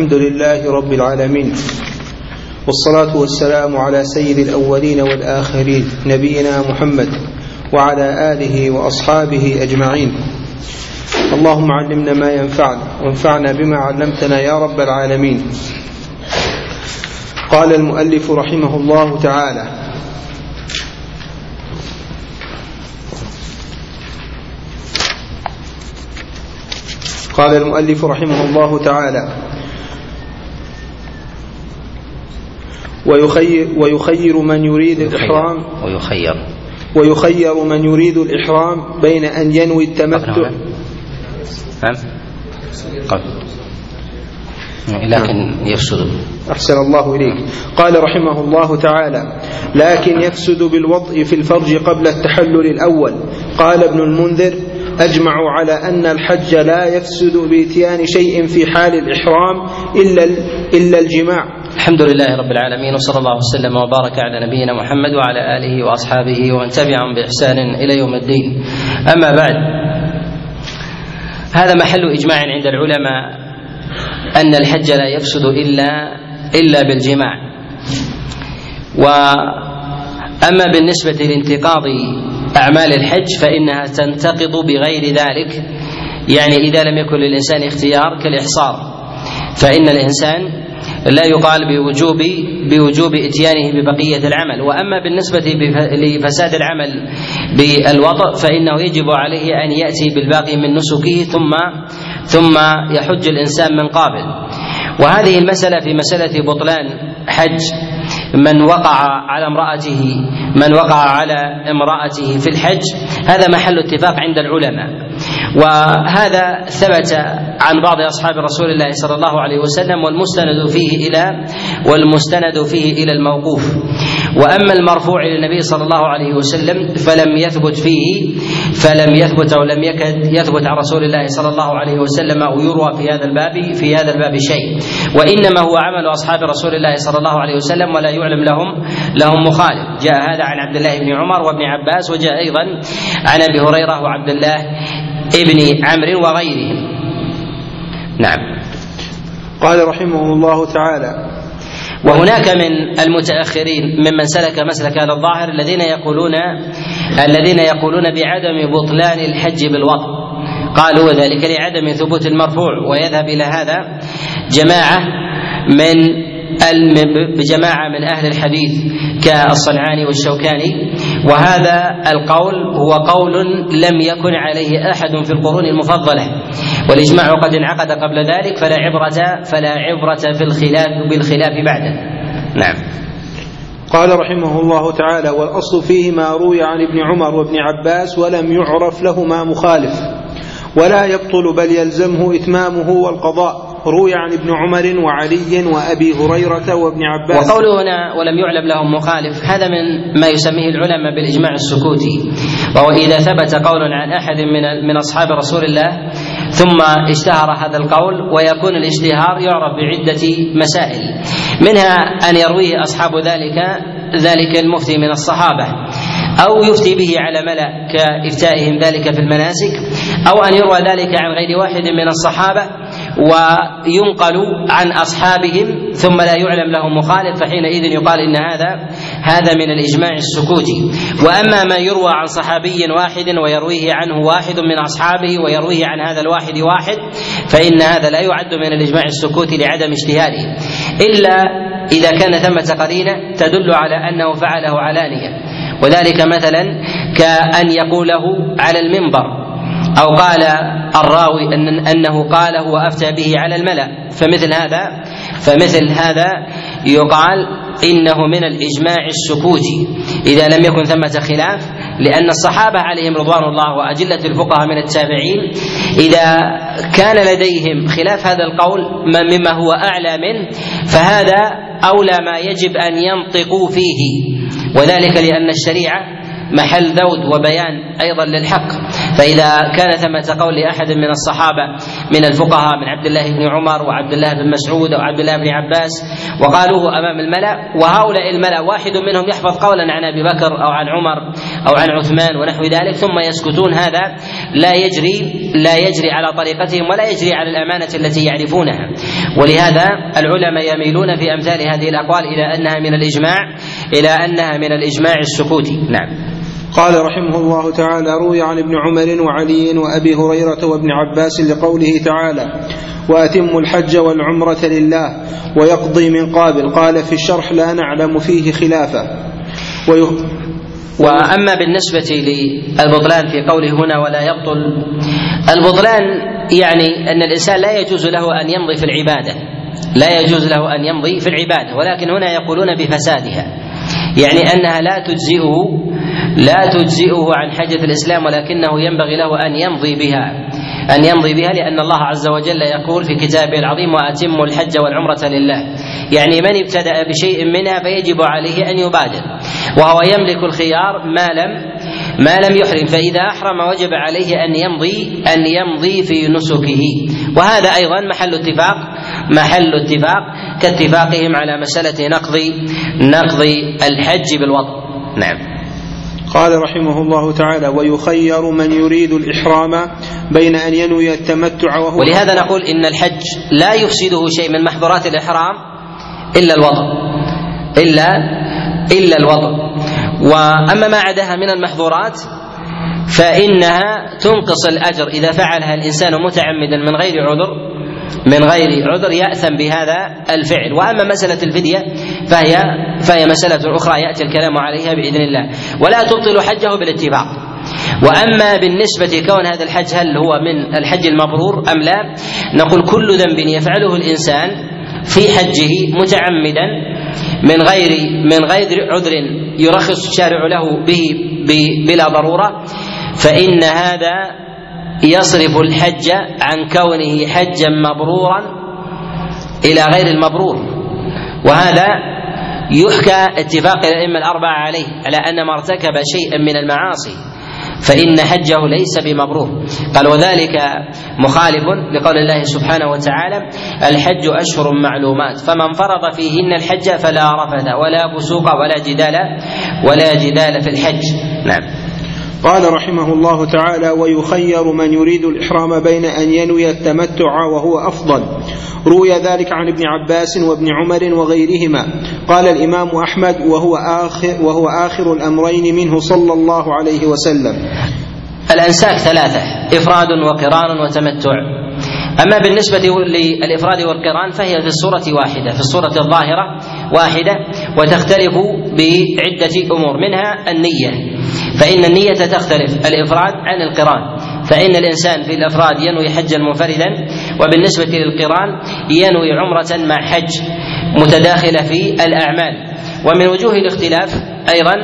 الحمد لله رب العالمين والصلاة والسلام على سيد الأولين والآخرين نبينا محمد وعلى آله وأصحابه أجمعين اللهم علمنا ما ينفعنا وانفعنا بما علمتنا يا رب العالمين قال المؤلف رحمه الله تعالى قال المؤلف رحمه الله تعالى ويخير, ويخير من يريد الإحرام. ويخير. ويخير من يريد الإحرام بين أن ينوي التمتع. نعم قل لكن يفسد. أحسن الله إليك. قال رحمه الله تعالى لكن يفسد بالوضع في الفرج قبل التحلل الأول. قال ابن المنذر أجمعوا على أن الحج لا يفسد بإتيان شيء في حال الإحرام إلا إلا الجماع. الحمد لله رب العالمين وصلى الله وسلم وبارك على نبينا محمد وعلى آله وأصحابه ومن تبعهم بإحسان إلى يوم الدين. أما بعد هذا محل إجماع عند العلماء أن الحج لا يفسد إلا إلا بالجماع. وأما بالنسبة لانتقاض أعمال الحج فإنها تنتقض بغير ذلك يعني إذا لم يكن للإنسان اختيار كالإحصار فإن الإنسان لا يقال بوجوب بوجوب إتيانه ببقية العمل. وأما بالنسبة لفساد العمل بالوضع فإنه يجب عليه أن يأتي بالباقي من نسكه ثم ثم يحج الإنسان من قابل. وهذه المسألة في مسألة بطلان حج. من وقع على امرأته من وقع على امرأته في الحج هذا محل اتفاق عند العلماء. وهذا ثبت عن بعض أصحاب رسول الله صلى الله عليه وسلم والمستند فيه إلى والمستند فيه إلى الموقوف. وأما المرفوع إلى النبي صلى الله عليه وسلم فلم يثبت فيه فلم يثبت أو لم يكد يثبت عن رسول الله صلى الله عليه وسلم أو يروى في هذا الباب في هذا الباب شيء. وإنما هو عمل أصحاب رسول الله صلى الله عليه وسلم ولا يعلم لهم لهم مخالف. جاء هذا عن عبد الله بن عمر وابن عباس وجاء أيضا عن أبي هريرة وعبد الله ابن عمرو وغيرهم نعم. قال رحمه الله تعالى وهناك من المتأخرين ممن سلك مسلك هذا الظاهر الذين يقولون الذين يقولون بعدم بطلان الحج بالوضع قالوا وذلك لعدم ثبوت المرفوع ويذهب إلى هذا جماعة من بجماعة من أهل الحديث كالصنعاني والشوكاني. وهذا القول هو قول لم يكن عليه أحد في القرون المفضلة. والإجماع قد انعقد قبل ذلك فلا عبرة فلا عبرة في الخلاف بالخلاف بعده. نعم. قال رحمه الله تعالى والأصل فيه ما روي عن ابن عمر وابن عباس ولم يعرف لهما مخالف. ولا يبطل بل يلزمه إتمامه والقضاء. روي عن ابن عمر وعلي وأبي هريرة وابن عباس. وقوله هنا ولم يعلم لهم مخالف هذا من ما يسميه العلماء بالإجماع السكوتي. وهو إذا ثبت قول عن أحد من من أصحاب رسول الله ثم اشتهر هذا القول ويكون الاشتهار يعرف بعدة مسائل. منها أن يرويه أصحاب ذلك ذلك المفتي من الصحابة أو يفتي به على ملأ كإفتائهم ذلك في المناسك أو أن يروى ذلك عن غير واحد من الصحابة وينقل عن أصحابهم ثم لا يعلم لهم مخالف فحينئذ يقال إن هذا هذا من الإجماع السكوتي. وأما ما يروى عن صحابي واحد ويرويه عنه واحد من أصحابه ويرويه عن هذا الواحد واحد فإن هذا لا يعد من الإجماع السكوتي لعدم اجتهاده. إلا إذا كان ثمة قرينة تدل على أنه فعله علانية. وذلك مثلا كأن يقوله على المنبر. أو قال الراوي أن أنه قاله وأفتى به على الملأ. فمثل هذا فمثل هذا يقال إنه من الإجماع السكوتي. إذا لم يكن ثمة خلاف لأن الصحابة عليهم رضوان الله وأجلة الفقهاء من التابعين إذا كان لديهم خلاف هذا القول مما هو أعلى منه فهذا أولى ما يجب أن ينطقوا فيه. وذلك لأن الشريعة محل ذود وبيان أيضا للحق. فإذا كان ثمة قول لأحد من الصحابة من الفقهاء من عبد الله بن عمر وعبد الله بن مسعود أو عبد الله بن عباس وقالوه أمام الملأ وهؤلاء الملأ واحد منهم يحفظ قولا عن أبي بكر أو عن عمر أو عن عثمان ونحو ذلك ثم يسكتون هذا لا يجري لا يجري على طريقتهم ولا يجري على الأمانة التي يعرفونها. ولهذا العلماء يميلون في أمثال هذه الأقوال إلى أنها من الإجماع إلى أنها من الإجماع السكوتي. نعم. قال رحمه الله تعالى روي عن ابن عمر وعلي وأبي هريرة وابن عباس لقوله تعالى وأتموا الحج والعمرة لله ويقضي من قابل قال في الشرح لا نعلم فيه خلافا ويه وأما بالنسبة للبطلان في قوله هنا ولا يبطل البطلان يعني أن الإنسان لا يجوز له أن يمضي في العبادة لا يجوز له أن يمضي في العبادة ولكن هنا يقولون بفسادها. يعني أنها لا تجزئه لا تجزئه عن حجة الإسلام ولكنه ينبغي له أن يمضي بها. أن يمضي بها لأن الله عز وجل يقول في كتابه العظيم وأتموا الحج والعمرة لله. يعني من ابتدأ بشيء منها فيجب عليه أن يبادر. وهو يملك الخيار ما لم ما لم يحرم. فإذا أحرم وجب عليه أن يمضي أن يمضي في نسكه. وهذا أيضا محل اتفاق محل اتفاق كاتفاقهم على مسألة نقض نقض الحج بالوضع نعم. قال رحمه الله تعالى ويخير من يريد الإحرام بين أن ينوي التمتع وهو ولهذا نقول إن الحج لا يفسده شيء من محظورات الإحرام إلا الوضع إلا إلا الوضع وأما ما عداها من المحظورات فإنها تنقص الأجر إذا فعلها الإنسان متعمدا من غير عذر من غير عذر يأثم بهذا الفعل وأما مسألة الفدية فهي فهي مسألة أخرى يأتي الكلام عليها بإذن الله ولا تبطل حجه بالاتفاق وأما بالنسبة كون هذا الحج هل هو من الحج المبرور أم لا؟ نقول كل ذنب يفعله الإنسان في حجه متعمدا من غير من غير عذر يرخص الشارع له به بلا ضرورة فإن هذا يصرف الحج عن كونه حجا مبرورا إلى غير المبرور. وهذا يحكى اتفاق الأئمة الأربعة عليه على أن ما ارتكب شيئا من المعاصي فإن حجه ليس بمبرور. قال وذلك مخالف لقول الله سبحانه وتعالى الحج أشهر معلومات فمن فرض فيهن الحج فلا رفث ولا فسوق ولا جدال ولا جدال في الحج. نعم. قال رحمه الله تعالى ويخير من يريد الإحرام بين أن ينوي التمتع وهو أفضل. روي ذلك عن ابن عباس وابن عمر وغيرهما. قال الإمام أحمد وهو آخر, وهو آخر الأمرين منه صلى الله عليه وسلم. الأنساك ثلاثة إفراد وقران وتمتع. أما بالنسبة للإفراد والقران فهي في الصورة واحدة في الصورة الظاهرة واحدة وتختلف بعدة أمور منها النية. فإن النية تختلف الإفراد عن القران. فإن الإنسان في الإفراد ينوي حجا منفردا وبالنسبة للقران ينوي عمرة مع حج متداخلة في الأعمال. ومن وجوه الاختلاف أيضا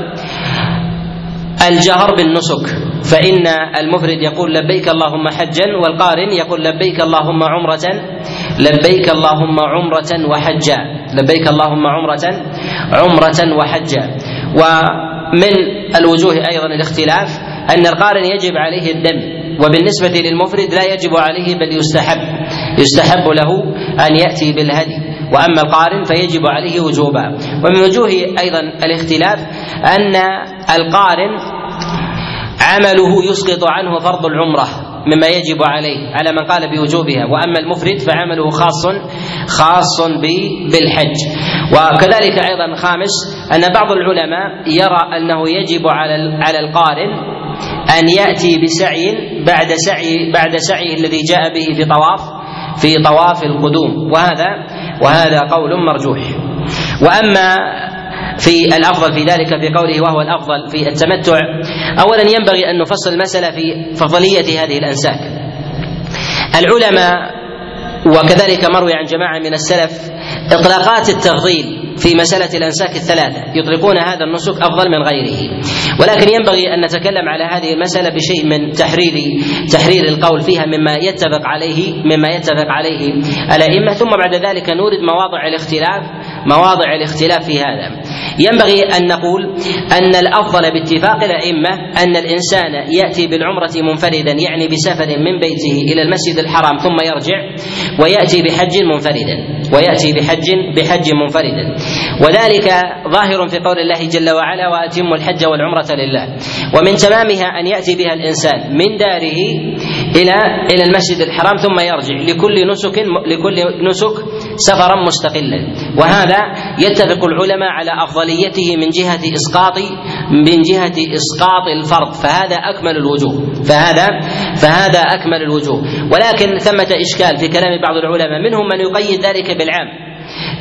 الجهر بالنسك. فإن المفرد يقول لبيك اللهم حجا والقارن يقول لبيك اللهم عمرة لبيك اللهم عمرة وحجا. لبيك اللهم عمرة عمرة وحجا. ومن الوجوه أيضا الاختلاف أن القارن يجب عليه الدم وبالنسبة للمفرد لا يجب عليه بل يستحب يستحب له أن يأتي بالهدي وأما القارن فيجب عليه وجوبا ومن وجوه أيضا الاختلاف أن القارن عمله يسقط عنه فرض العمرة مما يجب عليه على من قال بوجوبها. وأما المفرد فعمله خاص خاص بالحج. وكذلك أيضا خامس أن بعض العلماء يرى أنه يجب على على القارن أن يأتي بسعي بعد سعي بعد سعيه الذي جاء به في طواف في طواف القدوم. وهذا وهذا قول مرجوح. وأما في الأفضل في ذلك في قوله وهو الأفضل في التمتع. اولا ينبغي أن نفصل المسألة في فضلية هذه الأنساك. العلماء وكذلك مروي عن جماعة من السلف إطلاقات التفضيل في مسألة الأنساك الثلاثة يطلقون هذا النسك أفضل من غيره. ولكن ينبغي أن نتكلم على هذه المسألة بشيء من تحرير تحرير القول فيها مما يتفق عليه مما يتفق عليه الأئمة. ثم بعد ذلك نورد مواضع الاختلاف مواضع الاختلاف في هذا. ينبغي أن نقول أن الأفضل باتفاق الأئمة أن الإنسان يأتي بالعمرة منفردا يعني بسفر من بيته إلى المسجد الحرام ثم يرجع ويأتي بحج منفردا ويأتي بحج بحج منفردا وذلك ظاهر في قول الله جل وعلا وأتموا الحج والعمرة لله. ومن تمامها أن يأتي بها الإنسان من داره إلى إلى المسجد الحرام ثم يرجع لكل نسك لكل نسك سفرا مستقلا. وهذا يتفق العلماء على أفضليته من جهة إسقاط من جهة إسقاط الفرض. فهذا أكمل الوجوه. فهذا فهذا أكمل الوجوه. ولكن ثمة إشكال في كلام بعض العلماء. منهم من يقيد ذلك بالعام.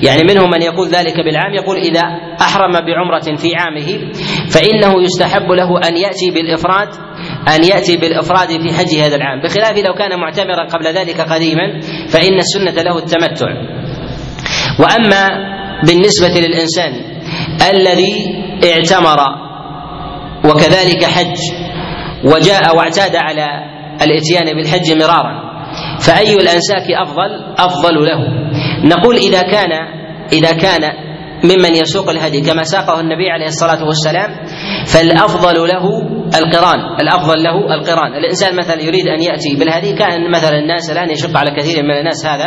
يعني منهم من يقول ذلك بالعام يقول إذا أحرم بعمرة في عامه فإنه يستحب له أن يأتي بالإفراد أن يأتي بالإفراد في حج هذا العام. بخلاف لو كان معتمرا قبل ذلك قديما فإن السنة له التمتع. وأما بالنسبة للإنسان الذي اعتمر وكذلك حج وجاء واعتاد على الإتيان بالحج مرارا فأي الأنساك أفضل؟ أفضل له. نقول إذا كان إذا كان ممن يسوق الهدي كما ساقه النبي عليه الصلاة والسلام فالأفضل له القران الأفضل له القران. الإنسان مثلا يريد أن يأتي بالهدي كأن مثلا الناس الآن يشق على كثير من الناس هذا.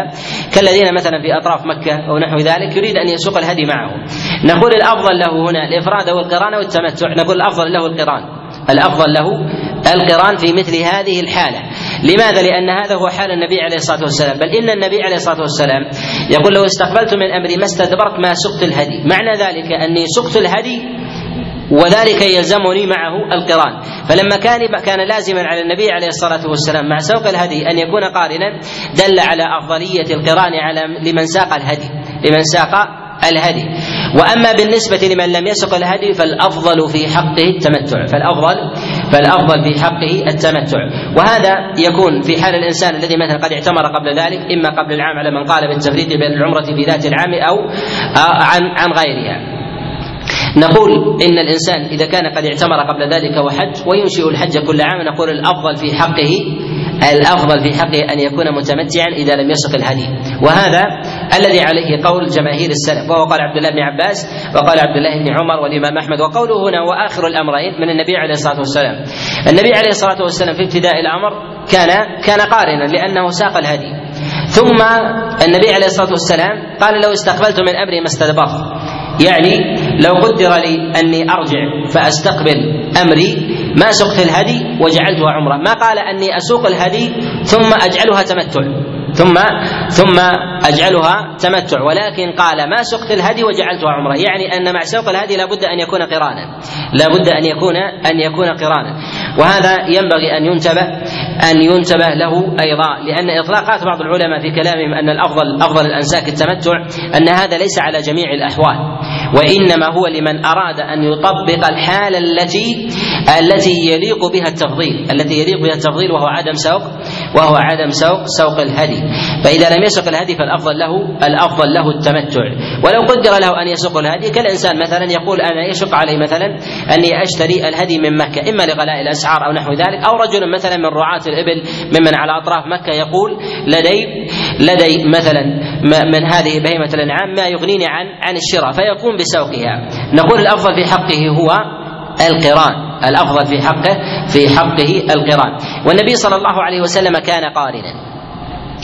كالذين مثلا في أطراف مكة أو نحو ذلك يريد أن يسوق الهدي معه. نقول الأفضل له هنا الإفراد والقران والتمتع. نقول الأفضل له القران. الأفضل له القران في مثل هذه الحالة. لماذا؟ لأن هذا هو حال النبي عليه الصلاة والسلام. بل إن النبي عليه الصلاة والسلام يقول لو استقبلت من أمري ما استدبرت ما سقت الهدي. معنى ذلك أني سقت الهدي وذلك يلزمني معه القران. فلما كان كان لازما على النبي عليه الصلاة والسلام مع سوق الهدي أن يكون قارنا دل على أفضلية القران على لمن ساق الهدي لمن ساق الهدي. وأما بالنسبة لمن لم يسق الهدي فالأفضل في حقه التمتع فالافضل فالأفضل في حقه التمتع. وهذا يكون في حال الإنسان الذي مثلا قد اعتمر قبل ذلك إما قبل العام على من قال بالتفريق بين العمره في ذات العام أو عن عن غيرها. نقول إن الإنسان إذا كان قد اعتمر قبل ذلك وحج وينشئ الحج كل عام نقول الأفضل في حقه الأفضل في حقه أن يكون متمتعا إذا لم يسق الهدي. وهذا الذي عليه قول جماهير السلف وهو قال عبد الله بن عباس وقال عبد الله بن عمر والإمام أحمد وقوله هنا وآخر الأمرين من النبي عليه الصلاة والسلام. النبي عليه الصلاة والسلام في ابتداء الأمر كان كان قارنا لأنه ساق الهدي. ثم النبي عليه الصلاة والسلام قال لو استقبلت من أمري ما استدبرت. يعني لو قدر لي أني أرجع فأستقبل أمري ما سقت الهدي وجعلتها عمرة. ما قال أني أسوق الهدي ثم أجعلها تمتع ثم ثم أجعلها تمتع ولكن قال ما سقت الهدي وجعلتها عمرة. يعني أن مع سوق الهدي لابد أن يكون قرانا. لابد أن يكون أن يكون قرانا. وهذا ينبغي أن ينتبه أن ينتبه له أيضا لأن إطلاقات بعض العلماء في كلامهم أن الأفضل أفضل الأنساك التمتع أن هذا ليس على جميع الأحوال. وإنما هو لمن أراد أن يطبق الحالة التي التي يليق بها التفضيل التي يليق بها التفضيل وهو عدم سوق. وهو عدم سوق سوق الهدي. فإذا لم يسق الهدي فالأفضل له الأفضل له التمتع. ولو قدر له أن يسق الهدي كالإنسان مثلا يقول أنا يشق علي مثلا أني أشتري الهدي من مكة إما لغلاء الأسعار أو نحو ذلك أو رجل مثلا من رعاة الإبل ممن على أطراف مكة يقول لدي لدي مثلا من هذه بهيمه الأنعام ما يغنيني عن عن الشراء فيقوم بسوقها. نقول الأفضل في حقه هو القران. الأفضل في حقه في حقه القران. والنبي صلى الله عليه وسلم كان قارنا.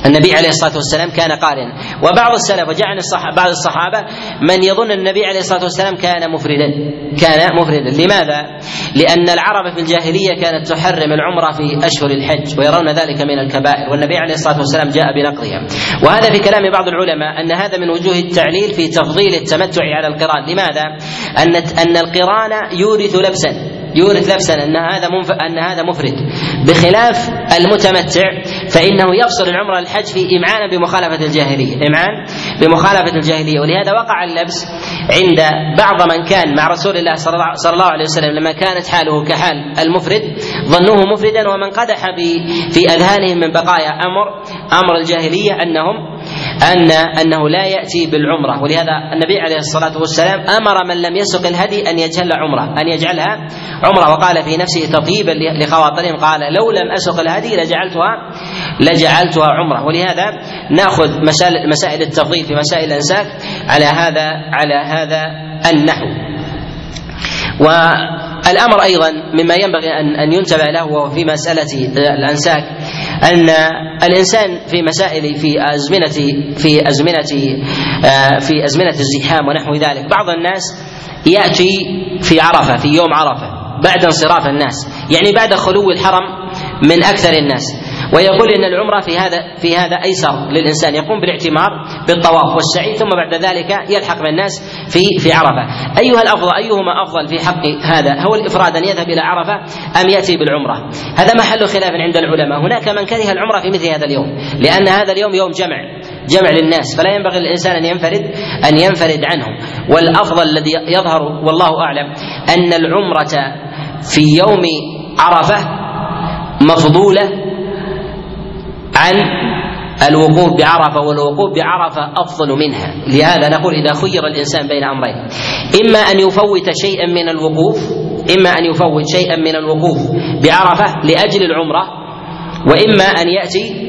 النبي عليه الصلاة والسلام كان قارنا. وبعض السلف وجاء عن بعض الصحابة من يظن النبي عليه الصلاة والسلام كان مفردا. كان مفردا. لماذا؟ لأن العرب في الجاهلية كانت تحرم العمرة في أشهر الحج ويرون ذلك من الكبائر. والنبي عليه الصلاة والسلام جاء بنقضها. وهذا في كلام بعض العلماء أن هذا من وجوه التعليل في تفضيل التمتع على القران. لماذا؟ ان أن القران يورث لبسا. يورث لبسا أن هذا. أن هذا مفرد بخلاف المتمتع فإنه يفصل العمره الحج في امعانا بمخالفة الجاهلية إمعان بمخالفة الجاهلية ولهذا وقع اللبس عند بعض من كان مع رسول الله صلى الله عليه وسلم لما كانت حاله كحال المفرد ظنوه مفردا ومن قدح في أذهانهم من بقايا أمر أمر الجاهلية أنهم ان أنه لا يأتي بالعمرة. ولهذا النبي عليه الصلاة والسلام أمر من لم يسق الهدي أن يجهل عمرة أن يجعلها عمرة. وقال في نفسه تطيبا لخواطرهم قال لو لم اسق الهدي لجعلتها لجعلتها عمرة. ولهذا نأخذ مسائل مسائل التفضيل في مسائل الانساك على هذا على هذا النحو. والامر أيضا مما ينبغي ان أن ينتبه له وهو في مسألة الأنساك أن الإنسان في مسائل في ازمنه في أزمنة في أزمنة الزحام ونحو ذلك. بعض الناس يأتي في عرفة في يوم عرفة بعد انصراف الناس يعني بعد خلو الحرم من أكثر الناس. ويقول إن العمرة في هذا في هذا أيسر للإنسان. يقوم بالاعتمار بالطواف والسعي ثم بعد ذلك يلحق بالناس في في عرفة. أيها الأفضل أيهما أفضل في حق هذا؟ هو الإفراد أن يذهب إلى عرفة أم يأتي بالعمرة؟ هذا محل خلاف عند العلماء. هناك من كره العمرة في مثل هذا اليوم لأن هذا اليوم يوم جمع جمع للناس. فلا ينبغي للإنسان أن ينفرد أن ينفرد عنهم والأفضل الذي يظهر والله أعلم أن العمرة في يوم عرفة مفضولة عن الوقوف بعرفة والوقوف بعرفة أفضل منها. لهذا نقول إذا خير الإنسان بين أمرين. إما أن يفوت شيئا من الوقوف إما أن يفوت شيئا من الوقوف بعرفة لأجل العمرة وإما أن يأتي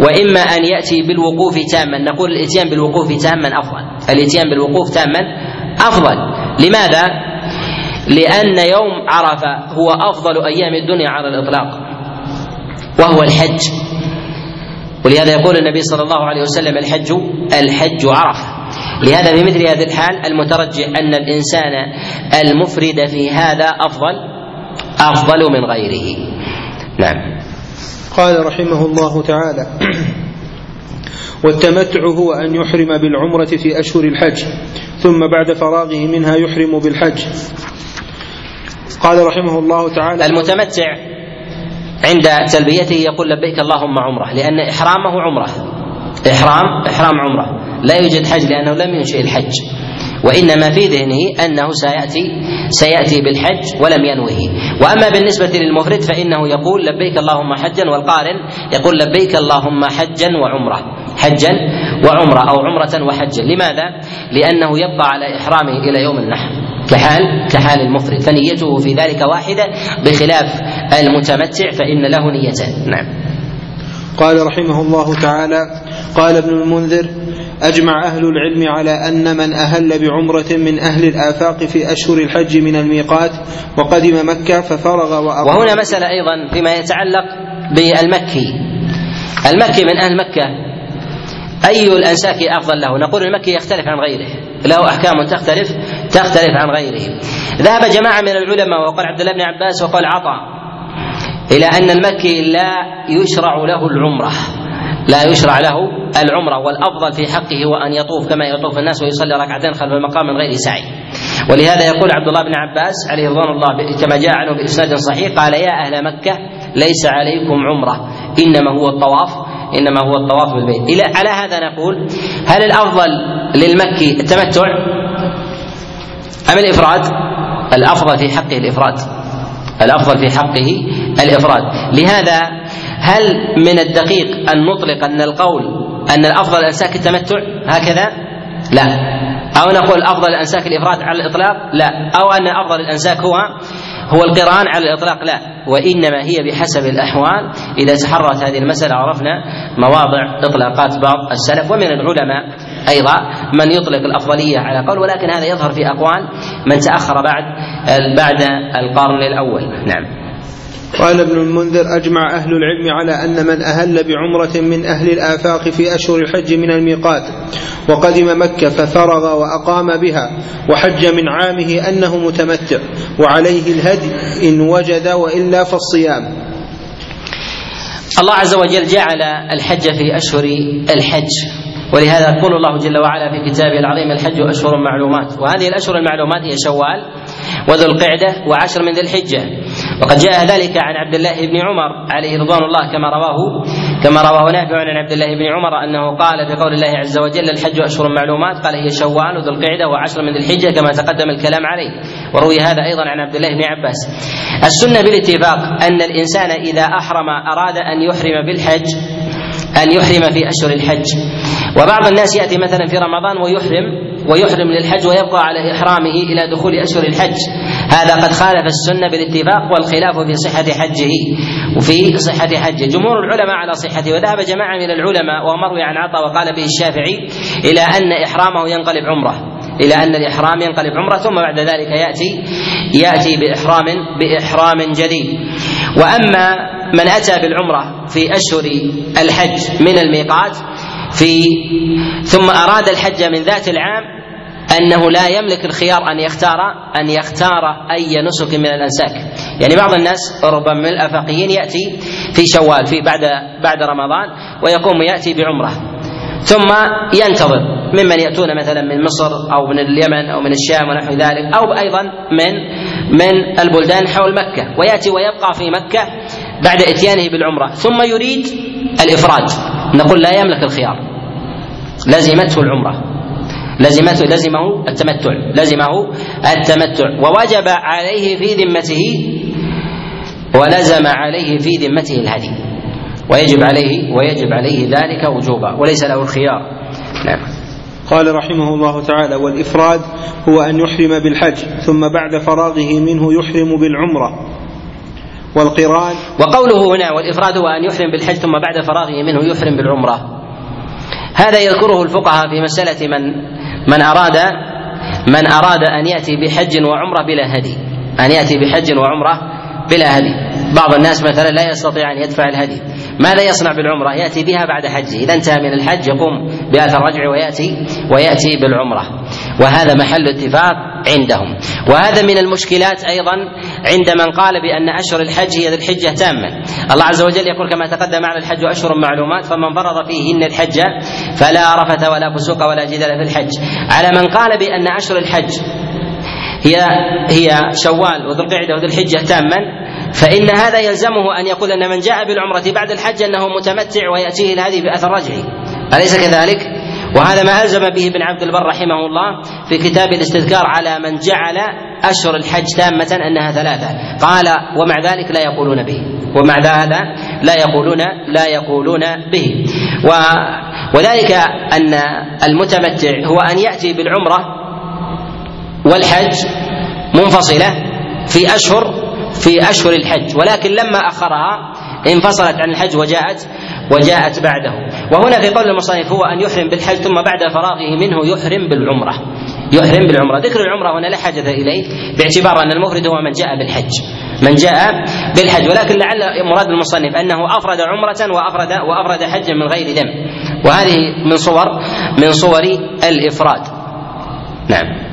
وإما أن يأتي بالوقوف تاما. نقول الإتيان بالوقوف تاما أفضل. الإتيان بالوقوف تاما أفضل. لماذا؟ لأن يوم عرفة هو أفضل أيام الدنيا على الإطلاق وهو الحج. ولهذا يقول النبي صلى الله عليه وسلم الحج الحج عرفه لهذا في مثل هذه الحال المترجح أن الإنسان المفرد في هذا افضل أفضل من غيره. نعم. قال رحمه الله تعالى والتمتع هو أن يحرم بالعمرة في أشهر الحج ثم بعد فراغه منها يحرم بالحج. قال رحمه الله تعالى المتمتع عند تلبيته يقول لبيك اللهم عمره لأن إحرامه عمره. إحرام إحرام عمره. لا يوجد حج لأنه لم ينشئ الحج. وإنما في ذهنه أنه سيأتي سيأتي بالحج ولم ينوه. وأما بالنسبة للمفرد فإنه يقول لبيك اللهم حجا والقارن يقول لبيك اللهم حجا وعمره. حجا وعمرة أو عمرة وحجا لماذا؟ لأنه يبقى على إحرامه إلى يوم النحر. كحال كحال المفرد. فنيته في ذلك واحدة بخلاف المتمتع فإن له نيتان. نعم. قال رحمه الله تعالى قال ابن المنذر أجمع أهل العلم على أن من أهل بعمرة من أهل الآفاق في أشهر الحج من الميقات وقدم مكة ففرغ وأقام. وهنا مسألة أيضا فيما يتعلق بالمكي. المكي من أهل مكة. أي الأنساك أفضل له؟ نقول المكي يختلف عن غيره له أحكام تختلف تختلف عن غيره. ذهب جماعة من العلماء وقال عبد الله بن عباس وقال عطاء إلى أن المكي لا يشرع له العمرة لا يشرع له العمرة والأفضل في حقه هو أن يطوف كما يطوف الناس ويصلي ركعتين خلف المقام من غير سعي. ولهذا يقول عبد الله بن عباس عليه رضوان الله كما جاء عنه بإسناد صحيح قال يا أهل مكة ليس عليكم عمرة إنما هو الطواف إنما هو الطواف بالبيت. إلى على هذا نقول هل الأفضل للمكي التمتع أم الإفراد؟ الأفضل في حقه الإفراد. الأفضل في حقه الإفراد. لهذا هل من الدقيق أن نطلق أن القول أن الأفضل الأنساك التمتع هكذا؟ لا. أو نقول أفضل الأنساك الإفراد على الإطلاق؟ لا. أو أن أفضل الأنساك هو هو القرآن على الإطلاق لا. وإنما هي بحسب الأحوال. إذا تحررت هذه المسألة عرفنا مواضع إطلاقات بعض السلف ومن العلماء أيضا من يطلق الأفضلية على قول ولكن هذا يظهر في أقوال من تأخر بعد بعد القرن الأول. نعم. قال ابن المنذر أجمع أهل العلم على أن من أهل بعمرة من أهل الآفاق في أشهر الحج من الميقات وقدم مكة ففرغ وأقام بها وحج من عامه أنه متمتع وعليه الهدي إن وجد وإلا فالصيام الله عز وجل جعل الحج في أشهر الحج ولهذا يقول الله جل وعلا في كتابه العظيم الحج أشهر معلومات وهذه الأشهر المعلومات هي شوال وذو القعدة وعشر من ذي الحجة وقد جاء ذلك عن عبد الله بن عمر عليه رضوان الله كما رواه كما رواه نافع عن عبد الله بن عمر أنه قال في قول الله عز وجل الحج أشهر معلومات. قال هي شوال وذو القعده وعشر من ذي الحجه كما تقدم الكلام عليه. وروي هذا أيضا عن عبد الله بن عباس. السنة بالاتفاق أن الإنسان إذا أحرم أراد أن يحرم بالحج أن يحرم في أشهر الحج. وبعض الناس يأتي مثلا في رمضان ويحرم ويحرم للحج ويبقى على إحرامه إلى دخول أشهر الحج. هذا قد خالف السنة بالاتفاق والخلاف في صحة حجه وفي صحة حجه. جمهور العلماء على صحته وذهب جماعة من العلماء ومروي عن عطاء وقال به الشافعي إلى أن إحرامه ينقلب عمرة. إلى أن الإحرام ينقلب عمرة ثم بعد ذلك يأتي يأتي بإحرام بإحرام جديد. وأما من أتى بالعمرة في أشهر الحج من الميقات في ثم أراد الحج من ذات العام أنه لا يملك الخيار أن يختار أن يختار أي نسك من الأنساك. يعني بعض الناس ربما من الأفاقيين يأتي في شوال في بعد بعد رمضان ويقوم يأتي بعمرة. ثم ينتظر ممن يأتون مثلا من مصر أو من اليمن أو من الشام ونحو ذلك أو أيضا من من البلدان حول مكة. ويأتي ويبقى في مكة بعد إتيانه بالعمرة. ثم يريد الافراد نقول لا يملك الخيار. لزمته العمرة. لزمته لزمه التمتع. لزمه التمتع. ووجب عليه في ذمته ولزم عليه في ذمته الهدي. ويجب عليه ويجب عليه ذلك وجوبا وليس له الخيار. نعم. قال رحمه الله تعالى والإفراد هو أن يحرم بالحج ثم بعد فراغه منه يحرم بالعمرة. والقران. وقوله هنا والإفراد هو أن يحرم بالحج ثم بعد فراغه منه يحرم بالعمرة. هذا يذكره الفقهاء في مسألة من من أراد من أراد أن يأتي بحج وعمرة بلا هدي. أن يأتي بحج وعمرة بلا هدي. بعض الناس مثلا لا يستطيع أن يدفع الهدي. ماذا يصنع بالعمرة؟ يأتي بها بعد حجه. إذا انتهى من الحج يقوم بأثر رجعه ويأتي ويأتي بالعمرة. وهذا محل اتفاق عندهم. وهذا من المشكلات أيضا عند من قال بأن أشهر الحج هي ذي الحجة تاما الله عز وجل يقول كما تقدم على الحج أشهر معلومات فمن فرض فيهن الحج فلا رفث ولا فسوق ولا جدال في الحج. على من قال بأن أشهر الحج هي هي شوال وذو القعدة وذو الحجة تاما فإن هذا يلزمه أن يقول أن من جاء بالعمرة بعد الحج أنه متمتع ويأتيه الهدي بأثر رجعه أليس كذلك؟ وهذا ما ألزم به ابن عبد البر رحمه الله في كتاب الاستذكار على من جعل أشهر الحج تامة أنها ثلاثة. قال ومع ذلك لا يقولون به. ومع هذا لا يقولون لا يقولون به. و وذلك أن المتمتع هو أن يأتي بالعمرة والحج منفصلة في أشهر في أشهر الحج. ولكن لما أخرها انفصلت عن الحج وجاءت وجاءت بعده. وهنا في قول المصنف هو أن يحرم بالحج ثم بعد فراغه منه يحرم بالعمرة. يحرم بالعمرة. ذكر العمرة هنا لا حاجة إليه باعتبار أن المفرد هو من جاء بالحج. من جاء بالحج. ولكن لعل مراد المصنف أنه أفرد عمرة وأفرد وأفرد حجا من غير ذنب. وهذه من صور من صور الإفراد. نعم.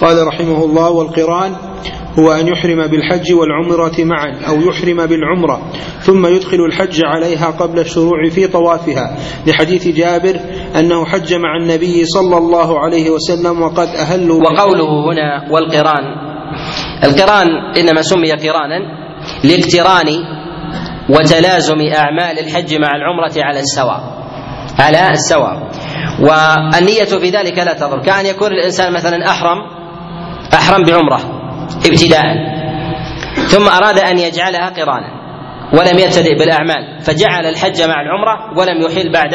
قال رحمه الله والقرآن هو أن يحرم بالحج والعمرة معا أو يحرم بالعمرة ثم يدخل الحج عليها قبل الشروع في طوافها. لحديث جابر أنه حج مع النبي صلى الله عليه وسلم وقد أهلوا وقوله هنا والقران. القران إنما سمي قرانا لاقتران وتلازم أعمال الحج مع العمرة على السواء. على السواء. والنية في ذلك لا تضر. كأن يكون الإنسان مثلا أحرم أحرم بعمرة. ابتداء. ثم أراد أن يجعلها قرانا ولم يبتدئ بالأعمال فجعل الحج مع العمرة ولم يحل بعد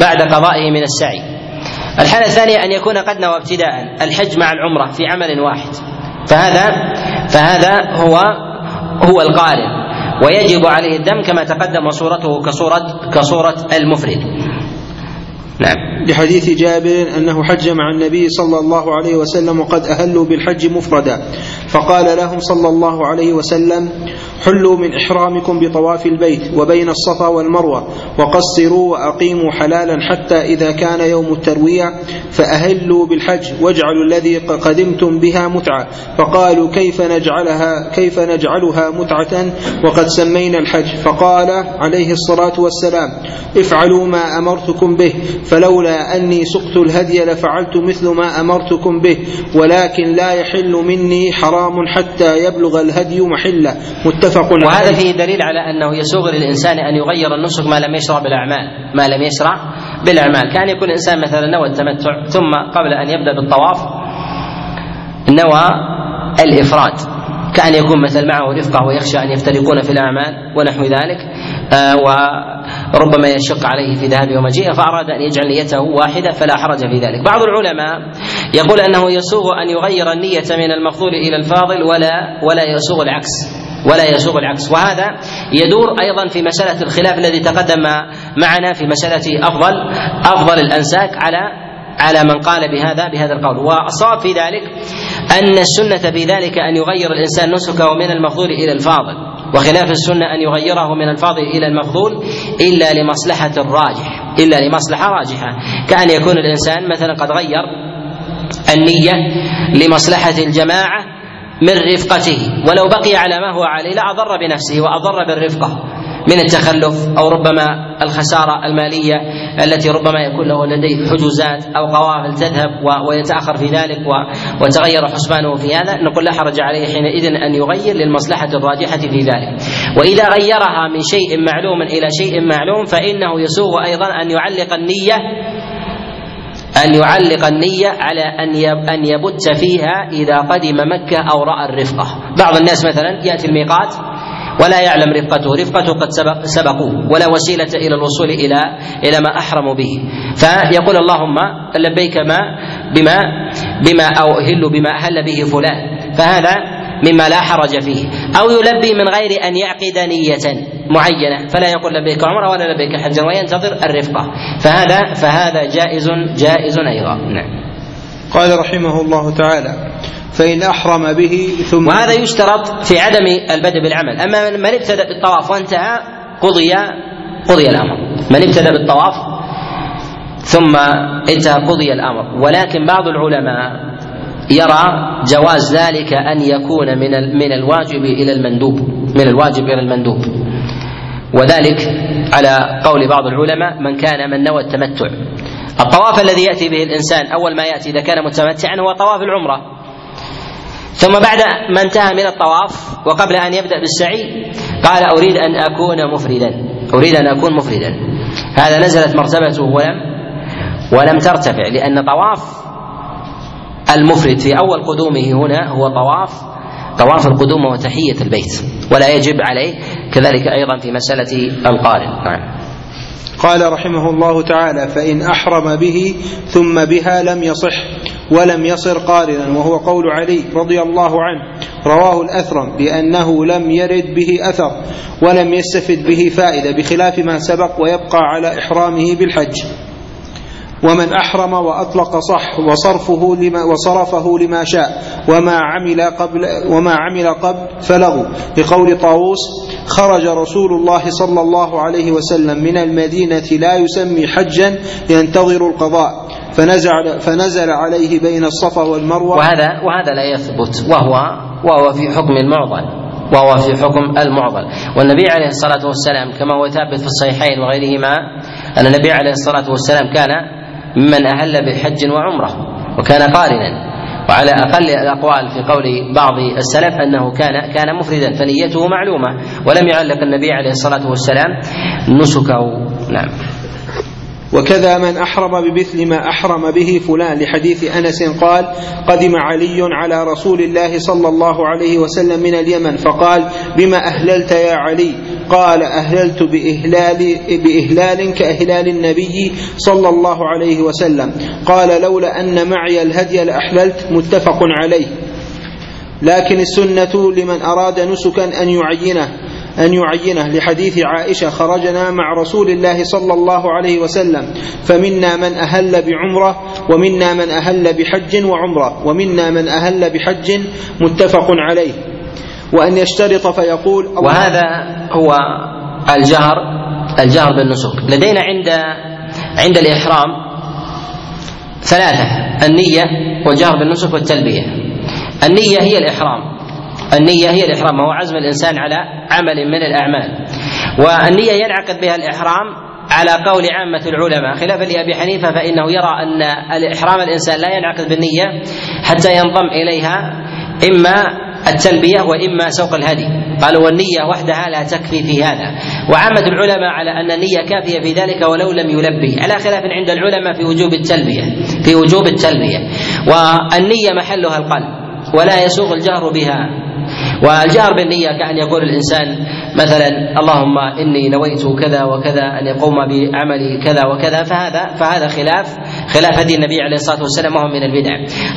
بعد قضائه من السعي. الحالة الثانية أن يكون قد نوى ابتداء الحج مع العمرة في عمل واحد. فهذا فهذا هو هو القارن ويجب عليه الدم كما تقدم صورته كصورة كصورة المفرد. نعم. لحديث جابر أنه حج مع النبي صلى الله عليه وسلم وقد أهلوا بالحج مفردا. فقال لهم صلى الله عليه وسلم حلوا من إحرامكم بطواف البيت وبين الصفا والمروة وقصروا وأقيموا حلالا حتى إذا كان يوم التروية فأهلوا بالحج واجعلوا الذي قدمتم بها متعة. فقالوا كيف نجعلها كيف نجعلها متعة؟ وقد سمينا الحج. فقال عليه الصلاة والسلام افعلوا ما أمرتكم به فلولا أني سقت الهدي لفعلت مثل ما أمرتكم به ولكن لا يحل مني حرام حتى يبلغ الهدي محله. متفق عليه. وهذا فيه دليل على أنه يسوغ للإنسان أن يغير النسك ما لم يشرع بالأعمال. ما لم يشرع بالأعمال. كان يكون الإنسان مثلا نوى التمتع ثم قبل أن يبدأ بالطواف نوى الإفراد. كان يكون مثل معه رفقة ويخشى أن يفترقون في الأعمال ونحو ذلك آه، وربما يشق عليه في ذهابه ومجيئه فأراد أن يجعل نيته واحدة فلا حرج في ذلك. بعض العلماء يقول أنه يسوغ أن يغير النية من المفضول إلى الفاضل ولا ولا يسوغ العكس. ولا يسوغ العكس. وهذا يدور أيضا في مسألة الخلاف الذي تقدم معنا في مسألة افضل أفضل الأنساك على على من قال بهذا بهذا القول. والصواب في ذلك أن السنة في ذلك أن يغير الإنسان نسكه من المفضول إلى الفاضل. وخلاف السنة أن يغيره من الفاضل إلى المفضول إلا لمصلحة الراجح. إلا لمصلحة راجحة. كأن يكون الإنسان مثلا قد غير النية لمصلحة الجماعة من رفقته. ولو بقي على ما هو عليه لأضر بنفسه وأضر بالرفقة من التخلف أو ربما الخسارة المالية التي ربما يكون له لديه حجوزات أو قوافل تذهب ويتأخر في ذلك وتغير حسبانه في هذا نقول لا حرج عليه حينئذ أن يغير للمصلحة الراجحة في ذلك. وإذا غيرها من شيء معلوم إلى شيء معلوم فإنه يسوغ أيضا أن يعلق النية أن يعلق النية على أن أن يبت فيها إذا قدم مكة أو رأى الرفقة. بعض الناس مثلا يأتي الميقات ولا يعلم رفقته رفقته قد سبق سبقوه ولا وسيلة إلى الوصول إلى إلى ما أحرموا به. فيقول اللهم لبيك ما بما بما أو أهل بما أهل به فلان. فهذا مما لا حرج فيه. أو يلبي من غير أن يعقد نية معينة. فلا يقول لبيك عمرة ولا لبيك حجا وينتظر الرفقة. فهذا فهذا جائز جائز أيضا. نعم. قال رحمه الله تعالى فإن أحرم به ثم وهذا يشترط في عدم البدء بالعمل. أما من ابتدأ بالطواف وانتهى قضي قضي الأمر. من ابتدأ بالطواف ثم انتهى قضي الأمر. ولكن بعض العلماء يرى جواز ذلك أن يكون من من الواجب إلى المندوب من الواجب إلى المندوب. وذلك على قول بعض العلماء من كان من نوى التمتع. الطواف الذي يأتي به الإنسان أول ما يأتي إذا كان متمتعا هو طواف العمرة. ثم بعد ما انتهى من الطواف وقبل أن يبدأ بالسعي قال أريد أن أكون مفردا أريد أن أكون مفردا. هذا نزلت مرتبته ولم ولم ترتفع لأن طواف المفرد في أول قدومه هنا هو طواف طواف القدوم وتحية البيت ولا يجب عليه كذلك أيضا في مسألة القارن نعم. قال رحمه الله تعالى فإن أحرم به ثم بها لم يصح ولم يصر قارنا. وهو قول علي رضي الله عنه رواه الأثرم بأنه لم يرد به أثر ولم يستفد به فائدة بخلاف ما سبق ويبقى على إحرامه بالحج. ومن أحرم وأطلق صح وصرفه لما وصرفه لما شاء وما عمل قبل وما عمل قبل فلغوا لقول طاووس خرج رسول الله صلى الله عليه وسلم من المدينة لا يسمي حجا ينتظر القضاء. فنزل فنزل عليه بين الصفا والمروة. وهذا وهذا لا يثبت وهو وهو في حكم المعضل وهو في حكم المعضل. والنبي عليه الصلاة والسلام كما هو ثابت في الصحيحين وغيرهما أن النبي عليه الصلاة والسلام كان ممن أهل بحج وعمرة وكان قارنا. وعلى أقل الأقوال في قول بعض السلف أنه كان كان مفردا فنيته معلومة. ولم يعلق النبي عليه الصلاة والسلام نسكه. نعم. وكذا من أحرم بمثل ما أحرم به فلان. لحديث أنس قال قدم علي على رسول الله صلى الله عليه وسلم من اليمن فقال بما أهللت يا علي؟ قال أهللت بإهلال, بإهلال كإهلال النبي صلى الله عليه وسلم. قال لولا أن معي الهدي لأحللت. متفق عليه. لكن السنة لمن أراد نسكا أن يعينه. أن يعينه لحديث عائشة خرجنا مع رسول الله صلى الله عليه وسلم فمنا من أهل بعمرة ومنا من أهل بحج وعمرة ومنا من أهل بحج متفق عليه. وأن يشترط فيقول وهذا هو الجهر الجهر بالنسك. لدينا عند عند الإحرام ثلاثة النية والجهر بالنسك والتلبية. النية هي الإحرام. النية هي الإحرام وهو عزم الإنسان على عمل من الأعمال. والنية ينعقد بها الإحرام على قول عامة العلماء. خلافا لأبي حنيفة فإنه يرى أن الإحرام الإنسان لا ينعقد بالنية حتى ينضم إليها إما التلبية وإما سوق الهدي. قالوا والنية وحدها لا تكفي في هذا. وعامة العلماء على أن النية كافية في ذلك ولو لم يلبي على خلاف عند العلماء في وجوب التلبية. في وجوب التلبية. والنية محلها القلب ولا يسوغ الجهر بها. والجهر بالنية كأن يقول الإنسان مثلا اللهم إني نويت كذا وكذا أن يقوم بعمل كذا وكذا فهذا فهذا خلاف خلاف هدي النبي عليه الصلاة والسلام وهو من البدع.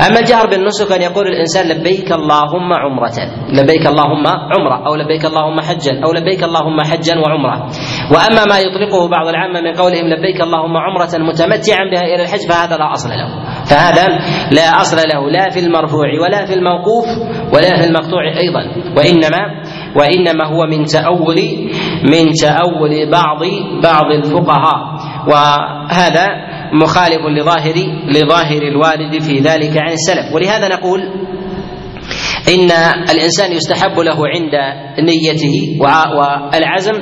أما الجهر بالنسك أن يقول الإنسان لبيك اللهم عمرة لبيك اللهم عمرة أو لبيك اللهم حجا أو لبيك اللهم حجا وعمرة. وأما ما يطلقه بعض العامة من قولهم لبيك اللهم عمرة متمتعا بها إلى الحج فهذا لا أصل له. فهذا لا أصل له لا في المرفوع ولا في الموقوف ولا في المقطوع أيضا. وإنما وإنما هو من تأول من تأول بعض بعض الفقهاء. وهذا مخالف لظاهر لظاهر الوارد في ذلك عن السلف. ولهذا نقول إن الإنسان يستحب له عند نيته والعزم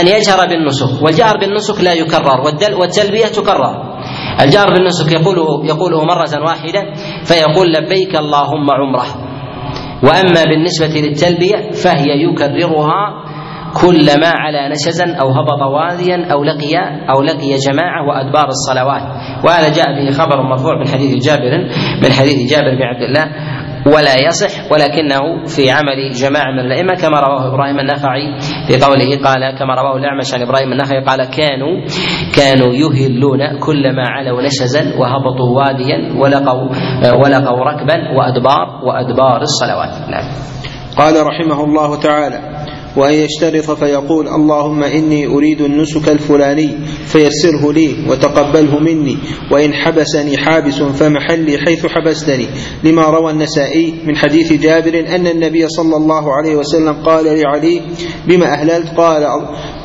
أن يجهر بالنسك. والجهر بالنسك لا يكرر والتلبية تكرر. الجار بالنسك يقوله يقوله مرة واحدة فيقول لبيك اللهم عمره. وأما بالنسبة للتلبية فهي يكررها كلما على نشزا أو هبط واديا أو لقي أو لقي جماعة وأدبار الصلوات. وهذا جاء به خبر مرفوع من حديث جابر من حديث جابر بن عبد الله ولا يصح ولكنه في عمل جماعة من الأئمة كما رواه إبراهيم النخعي في قوله قال كما رواه الأعمش عن إبراهيم النخعي قال كانوا كانوا يهلون كلما علوا نشزا وهبطوا واديا ولقوا ولقوا ركبا وأدبار وأدبار الصلوات. نعم. قال رحمه الله تعالى وأن يشترط فيقول اللهم إني أريد النسك الفلاني فيسره لي وتقبله مني وإن حبسني حابس فمحلي حيث حبستني. لما روى النسائي من حديث جابر أن النبي صلى الله عليه وسلم قال لعلي بما أهللت؟ قال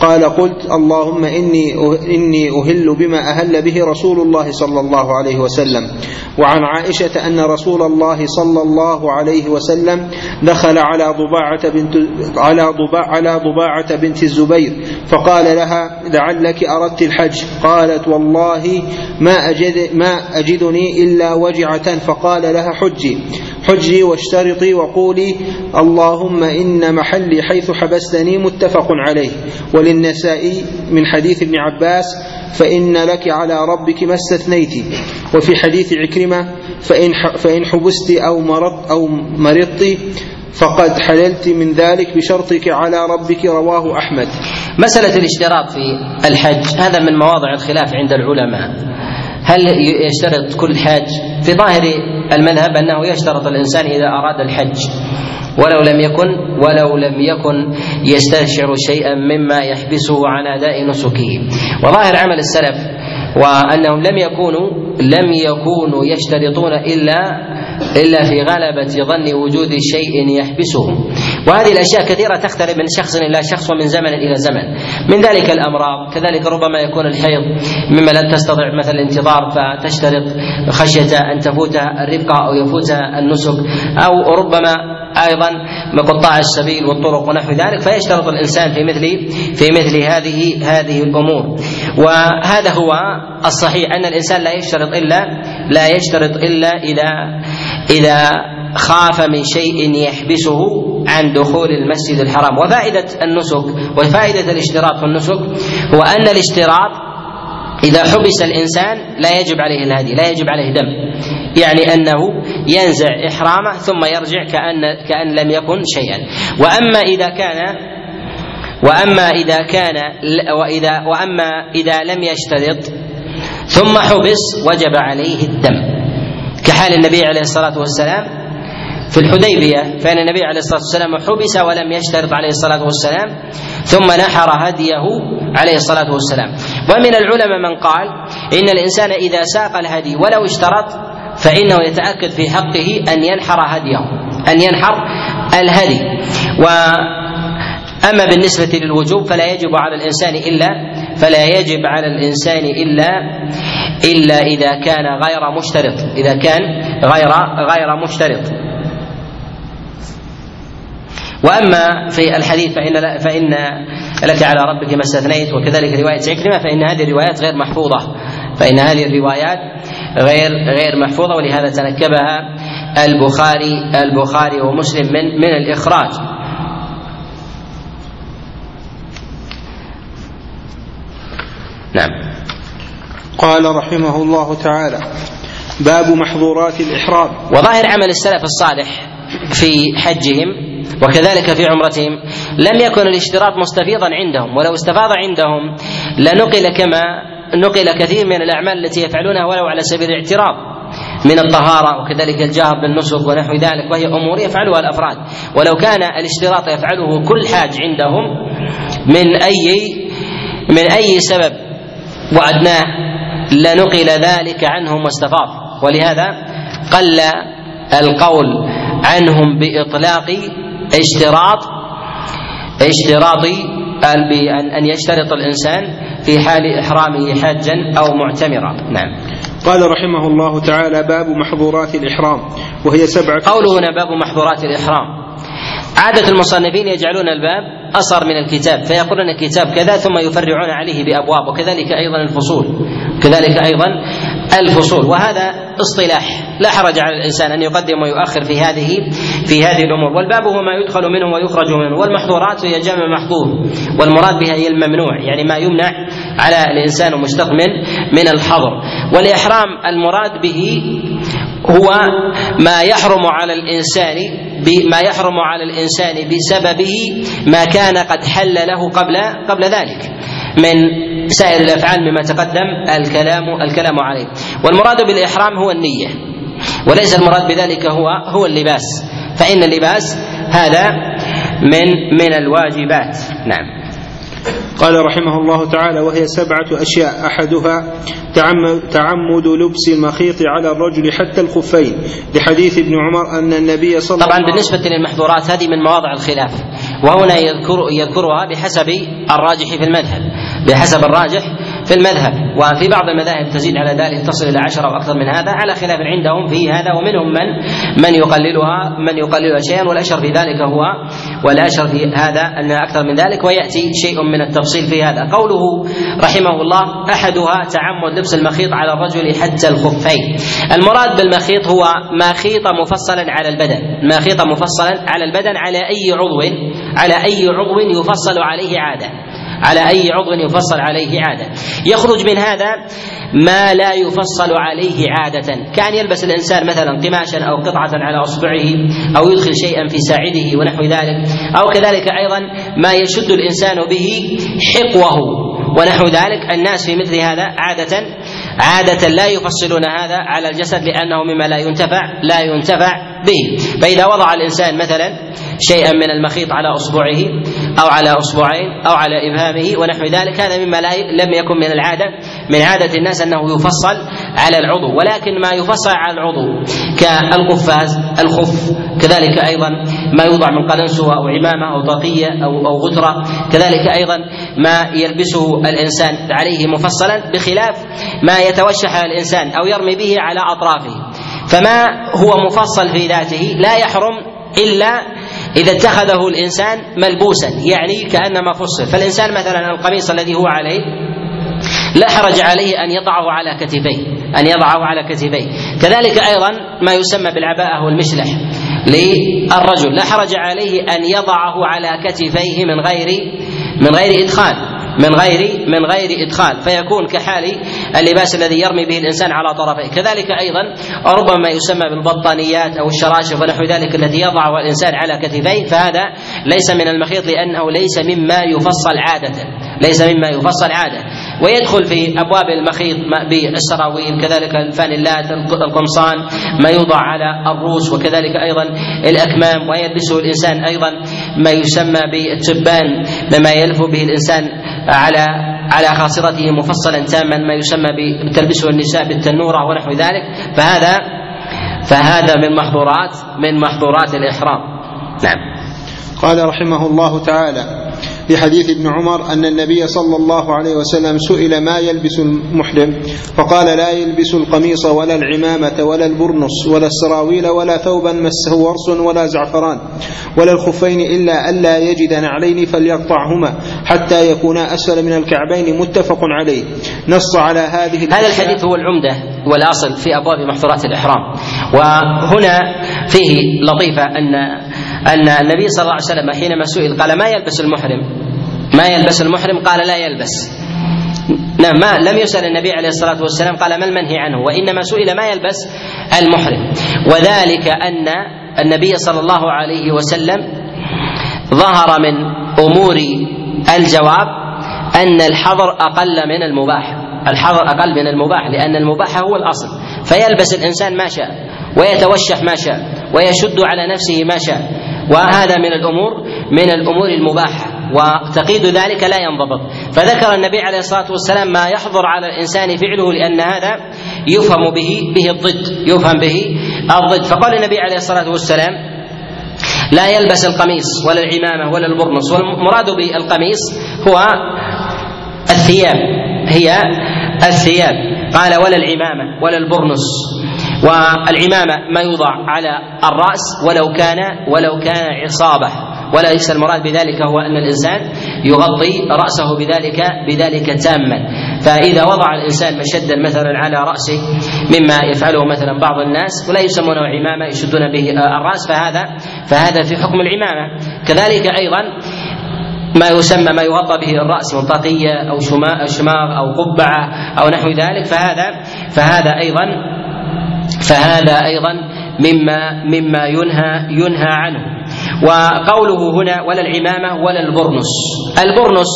قال قلت اللهم إني إني أهل بما أهل به رسول الله صلى الله عليه وسلم. وعن عائشة أن رسول الله صلى الله عليه وسلم دخل على ضباعة بنت على ضباعة على ضباعة بنت الزبير فقال لها لعلك أردت الحج. قالت والله ما أجد ما أجدني إلا وجعة. فقال لها حجي حجي واشترطي وقولي اللهم إن محلي حيث حبستني متفق عليه. وللنسائي من حديث ابن عباس فإن لك على ربك ما استثنيت. وفي حديث عكرمة فإن فإن حبست أو مرضت أو مرضت فقد حللت من ذلك بشرطك على ربك رواه أحمد. مسألة الاشتراط في الحج هذا من مواضع الخلاف عند العلماء. هل يشترط كل حاج؟ في ظاهر المذهب أنه يشترط الإنسان إذا أراد الحج. ولو لم يكن ولو لم يكن يستشعر شيئا مما يحبسه عن اداء نسكه. وظاهر عمل السلف وأنهم لم يكونوا لم يكونوا يشترطون الا إلا في غلبة ظن وجود شيء يحبسهم وهذه الأشياء كثيرة تختلف من شخص إلى شخص ومن زمن إلى زمن. من ذلك الأمراض. كذلك ربما يكون الحيض مما لا تستطيع مثلا الانتظار فتشترط خشية أن تفوتها الرفقة أو يفوتها النسك أو ربما أيضا بقطاع السبيل والطرق ونحو ذلك فيشترط الإنسان في مثل في مثل هذه هذه الأمور. وهذا هو الصحيح أن الإنسان لا يشترط إلا لا يشترط إلا إذا إذا خاف من شيء يحبسه عن دخول المسجد الحرام. وفائدة النسك وفائدة الاشتراط في النسك هو أن الاشتراط إذا حبس الإنسان لا يجب عليه الهدي لا يجب عليه دم. يعني أنه ينزع إحرامه ثم يرجع كأن كأن لم يكن شيئا. وأما إذا كان وأما إذا كان وإذا وأما إذا لم يشترط ثم حبس وجب عليه الدم. كحال النبي عليه الصلاة والسلام في الحديبية فإن النبي عليه الصلاة والسلام حبس ولم يشترط عليه الصلاة والسلام ثم نحر هديه عليه الصلاة والسلام. ومن العلماء من قال إن الإنسان إذا ساق الهدي ولو اشترط فإنه يتأكد في حقه أن ينحر هديه أن ينحر الهدي. و أما بالنسبة للوجوب فلا يجب على الإنسان إلا فلا يجب على الإنسان إلا إلا إذا كان غير مشترط إذا كان غير غير مشترط. وأما في الحديث فإن فإن لك على ربك ما استثنيت وكذلك رواية عكرمه فإن هذه الروايات غير محفوظة. فإن هذه الروايات غير غير محفوظة ولهذا تنكبها البخاري البخاري ومسلم من من الإخراج. نعم. قال رحمه الله تعالى باب محظورات الإحرام. وظاهر عمل السلف الصالح في حجهم وكذلك في عمرتهم لم يكن الاشتراط مستفيضا عندهم ولو استفاض عندهم لنقل كما نقل كثير من الأعمال التي يفعلونها ولو على سبيل الاعتراض. من الطهارة وكذلك الجهر بالنسك ونحو ذلك وهي أمور يفعلها الأفراد. ولو كان الاشتراط يفعله كل حاج عندهم من أي من أي سبب وأدناه لنقل ذلك عنهم واستفاض. ولهذا قل القول عنهم بإطلاق اشتراط اشتراط أن يشترط الإنسان في حال إحرامه حاجا أو معتمرا. نعم. قال رحمه الله تعالى باب محظورات الإحرام وهي سبعة قوله هنا باب محظورات الإحرام. عادة المصنفين يجعلون الباب أصر من الكتاب فيقولون الكتاب كذا ثم يفرعون عليه بأبواب وكذلك أيضا الفصول كذلك أيضا الفصول وهذا اصطلاح. لا حرج على الإنسان أن يقدم ويؤخر في هذه في هذه الأمور. والباب هو ما يدخل منه ويخرج منه والمحظورات هي جمع محظور والمراد بها هي الممنوع يعني ما يمنع على الإنسان ومشتق من من الحظر. والإحرام المراد به هو ما يحرم على الإنسان ما يحرم على الإنسان بسببه ما كان قد حل له قبل قبل ذلك. من سائر الأفعال مما تقدم الكلام الكلام عليه. والمراد بالإحرام هو النية. وليس المراد بذلك هو هو اللباس. فإن اللباس هذا من من الواجبات. نعم. قال رحمه الله تعالى وهي سبعة أشياء. أحدها تعمد لبس المخيط على الرجل حتى الخفين. لحديث ابن عمر أن النبي صلى الله طبعا بالنسبة للمحظورات هذه من مواضع الخلاف وهنا يذكر يذكرها بحسب الراجح في المذهب. بحسب الراجح في المذهب وفي بعض المذاهب تزيد على ذلك تصل إلى عشرة أو أكثر من هذا على خلاف عندهم في هذا ومنهم من من يقللها من يقللها شيئا والأشهر في ذلك هو والأشهر في هذا أن أكثر من ذلك ويأتي شيء من التفصيل في هذا. قوله رحمه الله أحدها تعمد لبس المخيط على الرجل حتى الخفين. المراد بالمخيط هو مخيط مفصلا على البدن مخيط مفصلا على البدن على أي عضو على أي عضو يفصل عليه عادة. على أي عضو يفصل عليه عادة. يخرج من هذا ما لا يفصل عليه عادة. كأن يلبس الإنسان مثلا قماشا أو قطعة على أصبعه أو يدخل شيئا في ساعده ونحو ذلك. أو كذلك أيضا ما يشد الإنسان به حقوه ونحو ذلك. الناس في مثل هذا عادة عادة لا يفصلون هذا على الجسد لأنه مما لا ينتفع لا ينتفع به. فإذا وضع الإنسان مثلا شيئا من المخيط على أصبعه أو على أصبعين أو على إبهامه ونحو ذلك هذا مما لا لم يكن من العادة من عادة الناس أنه يفصل على العضو. ولكن ما يفصل على العضو كالقفاز الخف كذلك أيضا ما يوضع من قلنسوة أو عمامة أو طاقية أو أو غترة كذلك أيضا ما يلبسه الإنسان عليه مفصلا بخلاف ما يتوشح الإنسان أو يرمي به على أطرافه. فما هو مفصل في ذاته؟ لا يحرم إلا إذا اتخذه الإنسان ملبوسا يعني كأنما فصل. فالإنسان مثلا القميص الذي هو عليه لا حرج عليه أن يضعه على كتفيه أن يضعه على كتفيه. كذلك أيضا ما يسمى بالعباءة والمشلح للرجل. لا حرج عليه أن يضعه على كتفيه من غير من غير إدخال من غير من غير إدخال. فيكون كحال اللباس الذي يرمي به الإنسان على طرفيه كذلك أيضا ربما يسمى بالبطانيات أو الشراشف ونحو ذلك الذي يضعه الإنسان على كتفيه فهذا ليس من المخيط لأنه ليس مما يفصل عادة. ليس مما يفصل عادة. ويدخل في أبواب المخيط بالسراويل كذلك الفانيلات القمصان ما يوضع على الروس وكذلك أيضا الأكمام ويلبسه الإنسان أيضا ما يسمى بالتبان مما يلف به الإنسان على على خاصرته مفصلا تاما ما يسمى بتلبسه النساء بالتنورة ونحو ذلك. فهذا فهذا من محظورات من محظورات الإحرام. نعم. قال رحمه الله تعالى لحديث ابن عمر أن النبي صلى الله عليه وسلم سئل ما يلبس المحرم؟ فقال لا يلبس القميص ولا العمامة ولا البرنص ولا السراويل ولا ثوبا مسه ورس ولا زعفران ولا الخفين إلا ألا يجد نعلين فليقطعهما حتى يكونا أسفل من الكعبين متفق عليه. نص على هذه هذا الحديث هو العمدة والأصل في أبواب محظورات الإحرام. وهنا فيه لطيفة أن أن النبي صلى الله عليه وسلم حينما سئل قال ما يلبس المحرم؟ ما يلبس المحرم؟ قال لا يلبس. نعم ما لم يسأل النبي عليه الصلاة والسلام قال ما المنهي عنه؟ وإنما سئل ما يلبس المحرم. وذلك أن النبي صلى الله عليه وسلم ظهر من أمور الجواب أن الحظر أقل من المباح. الحظر أقل من المباح لأن المباح هو الأصل. فيلبس الإنسان ما شاء ويتوشح ما شاء ويشد على نفسه ما شاء. وهذا من الأمور من الأمور المباحة وتقييد ذلك لا ينضبط. فذكر النبي عليه الصلاة والسلام ما يحظر على الإنسان فعله لأن هذا يفهم به به الضد يفهم به الضد. فقال النبي عليه الصلاة والسلام لا يلبس القميص ولا العمامة ولا البرنس والمراد بالقميص هو الثياب هي الثياب. قال ولا العمامة ولا البرنس والعمامة ما يوضع على الرأس ولو كان ولو كان عصابة. وليس المراد بذلك هو أن الإنسان يغطي رأسه بذلك بذلك تاما. فإذا وضع الإنسان مشدا مثلا على رأسه مما يفعله مثلا بعض الناس ولا يسمونه عمامة يشدون به الرأس فهذا فهذا في حكم العمامة. كذلك أيضا ما يسمى ما يغطى به الرأس من طاقيه أو شماغ أو قبعة أو نحو ذلك فهذا فهذا أيضا فهذا أيضا مما مما ينهى ينهى عنه. وقوله هنا ولا العمامة ولا البرنس. البرنس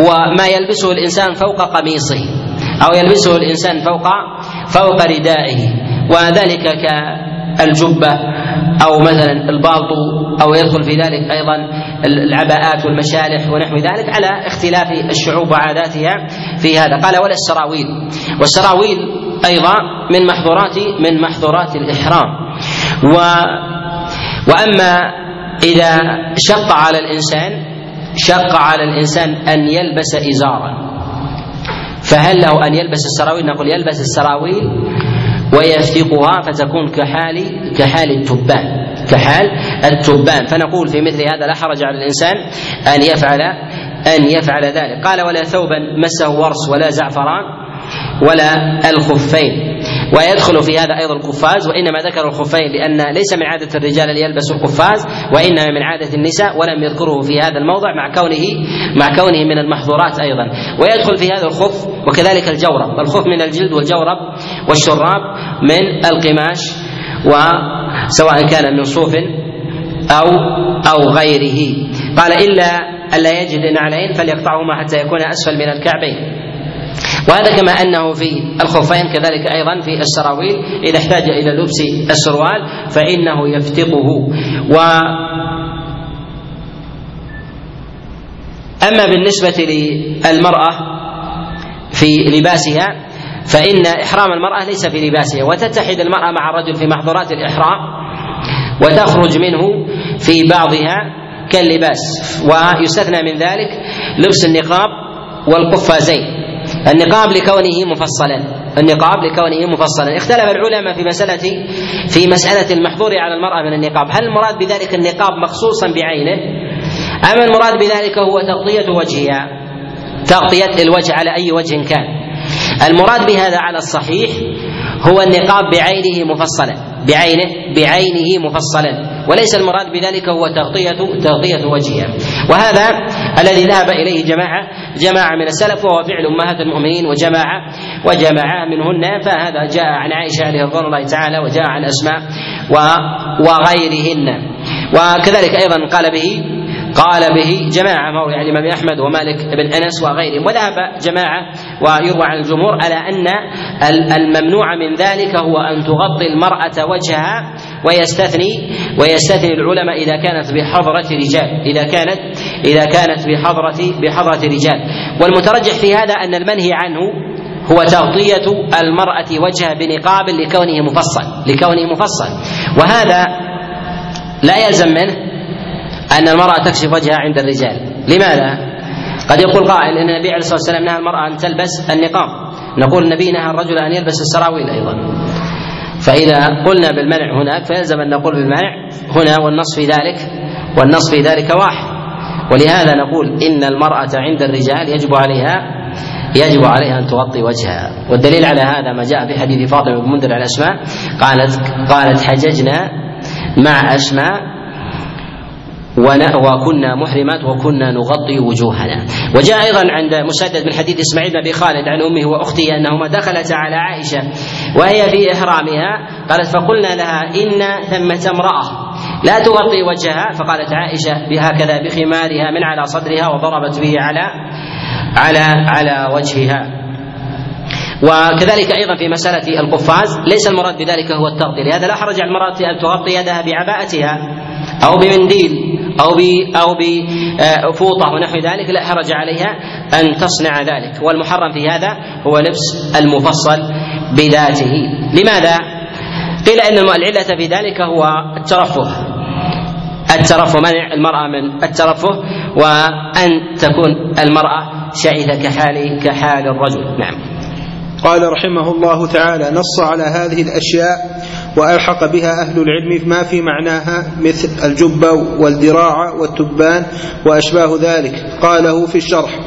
هو ما يلبسه الإنسان فوق قميصه أو يلبسه الإنسان فوق فوق ردائه. وذلك كالجبة أو مثلا البالطو أو يدخل في ذلك أيضا العباءات والمشالح ونحو ذلك على اختلاف الشعوب وعاداتها في هذا. قال ولا السراويل. والسراويل أيضا من محظورات من محظورات الإحرام. و وأما إذا شق على الانسان شق على الإنسان أن يلبس إزارا. فهل له أن يلبس السراويل؟ نقول يلبس السراويل ويفتقها فتكون كحال كحال التبان. كحال التبان. فنقول في مثل هذا لا حرج على الإنسان أن يفعل أن يفعل ذلك. قال ولا ثوبا مسه ورس ولا زعفران ولا الخفين. ويدخل في هذا أيضا القفاز وإنما ذكر الخفين لأن ليس من عادة الرجال أن يلبسوا القفاز وإنما من عادة النساء ولم يذكره في هذا الموضع مع كونه مع كونه من المحظورات أيضا. ويدخل في هذا الخف وكذلك الجورب. الخف من الجلد والجورب والشراب من القماش وسواء كان من صوف أو أو غيره. قال إلا الا يجد نعلين فليقطعهما حتى يكون أسفل من الكعبين. وهذا كما أنه في الخفين كذلك أيضا في السراويل إذا احتاج إلى لبس السروال فإنه يفتقه. و أما بالنسبة للمرأة في لباسها فإن إحرام المرأة ليس في لباسها. وتتحد المرأة مع الرجل في محظورات الإحرام وتخرج منه في بعضها كاللباس. ويستثنى من ذلك لبس النقاب والقفازين. النقاب لكونه مفصلا. النقاب لكونه مفصلا. اختلف العلماء في مسألة في مسألة المحظور على المرأة من النقاب. هل المراد بذلك النقاب مخصوصا بعينه؟ أم المراد بذلك هو تغطية وجهها؟ تغطية الوجه على أي وجه كان. المراد بهذا على الصحيح هو النقاب بعينه مفصلا. بعينه بعينه مفصلا. وليس المراد بذلك هو تغطية تغطية وجهها وهذا الذي ذهب إليه جماعة جماعة من السلف وهو فعل أمهات المؤمنين وجماعة وجماعة منهن. فهذا جاء عن عائشة عليه رضوان الله تعالى وجاء عن أسماء وغيرهن. وكذلك أيضا قال به قال به جماعة مروي عن الإمام أحمد ومالك بن أنس وغيرهم وذهب جماعة ويروى عن الجمهور على أن الممنوع من ذلك هو أن تغطي المرأة وجهها ويستثني ويستثني العلماء إذا كانت بحضرة رجال إذا كانت إذا كانت بحضرة بحضرة رجال. والمترجح في هذا أن المنهي عنه هو تغطية المرأة وجهها بنقاب لكونه مفصل لكونه مفصل. وهذا لا يلزم منه أن المرأة تكشف وجهها عند الرجال. لماذا؟ قد يقول قائل أن النبي عليه الصلاة والسلام نهى المرأة أن تلبس النقاب. نقول النبي نهى الرجل أن يلبس السراويل أيضا. فإذا قلنا بالمنع هناك فيلزم أن نقول بالمنع هنا والنص في ذلك والنص في ذلك واحد. ولهذا نقول إن المرأة عند الرجال يجب عليها يجب عليها أن تغطي وجهها. والدليل على هذا ما جاء في حديث فاطمة بن منذر على أسماء قالت قالت حججنا مع أسماء وكنا محرمات وكنا نغطي وجوهنا. وجاء أيضا عند مسدد من حديث إسماعيل بن أبي خالد عن أمه وأخته أنهما دخلتا على عائشة وهي في إحرامها قالت فقلنا لها إن ثمة امرأة. لا تغطي وجهها فقالت عائشة بهكذا بخمارها من على صدرها وضربت به على على على وجهها. وكذلك أيضا في مسألة القفاز ليس المراد بذلك هو التغطية لهذا لا حرج على المرأة أن تغطي يدها بعباءتها أو بمنديل. أو ب أو بفوطه ونحو ذلك لا حرج عليها أن تصنع ذلك. والمحرم في هذا هو لبس المفصل بذاته. لماذا؟ قيل إن العلة في ذلك هو الترفه. الترفه منع المرأة من الترفه وأن تكون المرأة شائثه كحال كحال الرجل. نعم. قال رحمه الله تعالى نص على هذه الأشياء وألحق بها أهل العلم ما في معناها مثل الجبه والذراع والتبان وأشباه ذلك. قاله في الشرح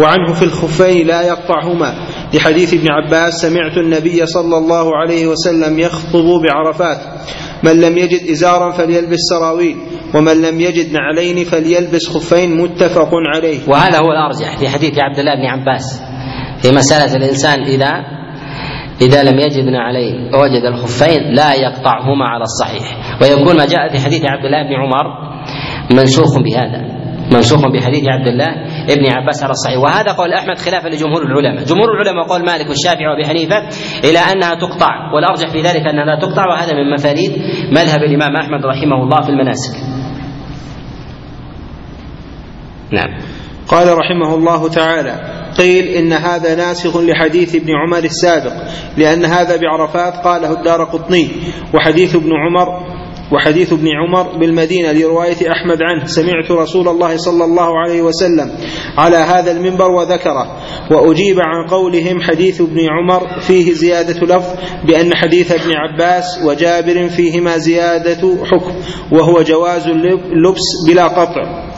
وعنه في الخفين لا يقطعهما. لحديث ابن عباس سمعت النبي صلى الله عليه وسلم يخطب بعرفات من لم يجد إزارا فليلبس سراويل ومن لم يجد نعلين فليلبس خفين متفق عليه. وهذا هو الأرجح في حديث عبد الله بن عباس. في مسألة الإنسان إذا إذا لم يجد عليه وجد الخفين لا يقطعهما على الصحيح. ويكون ما جاء في حديث عبد الله بن عمر منسوخ بهذا منسوخ بحديث عبد الله ابن عباس على الصحيح. وهذا قول أحمد خلافا لجمهور العلماء. جمهور العلماء قول مالك والشافعي وأبي حنيفة إلى أنها تقطع والأرجح في ذلك أنها لا تقطع وهذا من مفاريد مذهب الإمام أحمد رحمه الله في المناسك. نعم. قال رحمه الله تعالى قيل إن هذا ناسخ لحديث ابن عمر السابق لأن هذا بعرفات قاله الدار قطني وحديث ابن عمر وحديث ابن عمر بالمدينة لرواية أحمد عنه سمعت رسول الله صلى الله عليه وسلم على هذا المنبر وذكره وأجيب عن قولهم حديث ابن عمر فيه زيادة لفظ بأن حديث ابن عباس وجابر فيهما زيادة حكم وهو جواز اللبس بلا قطع.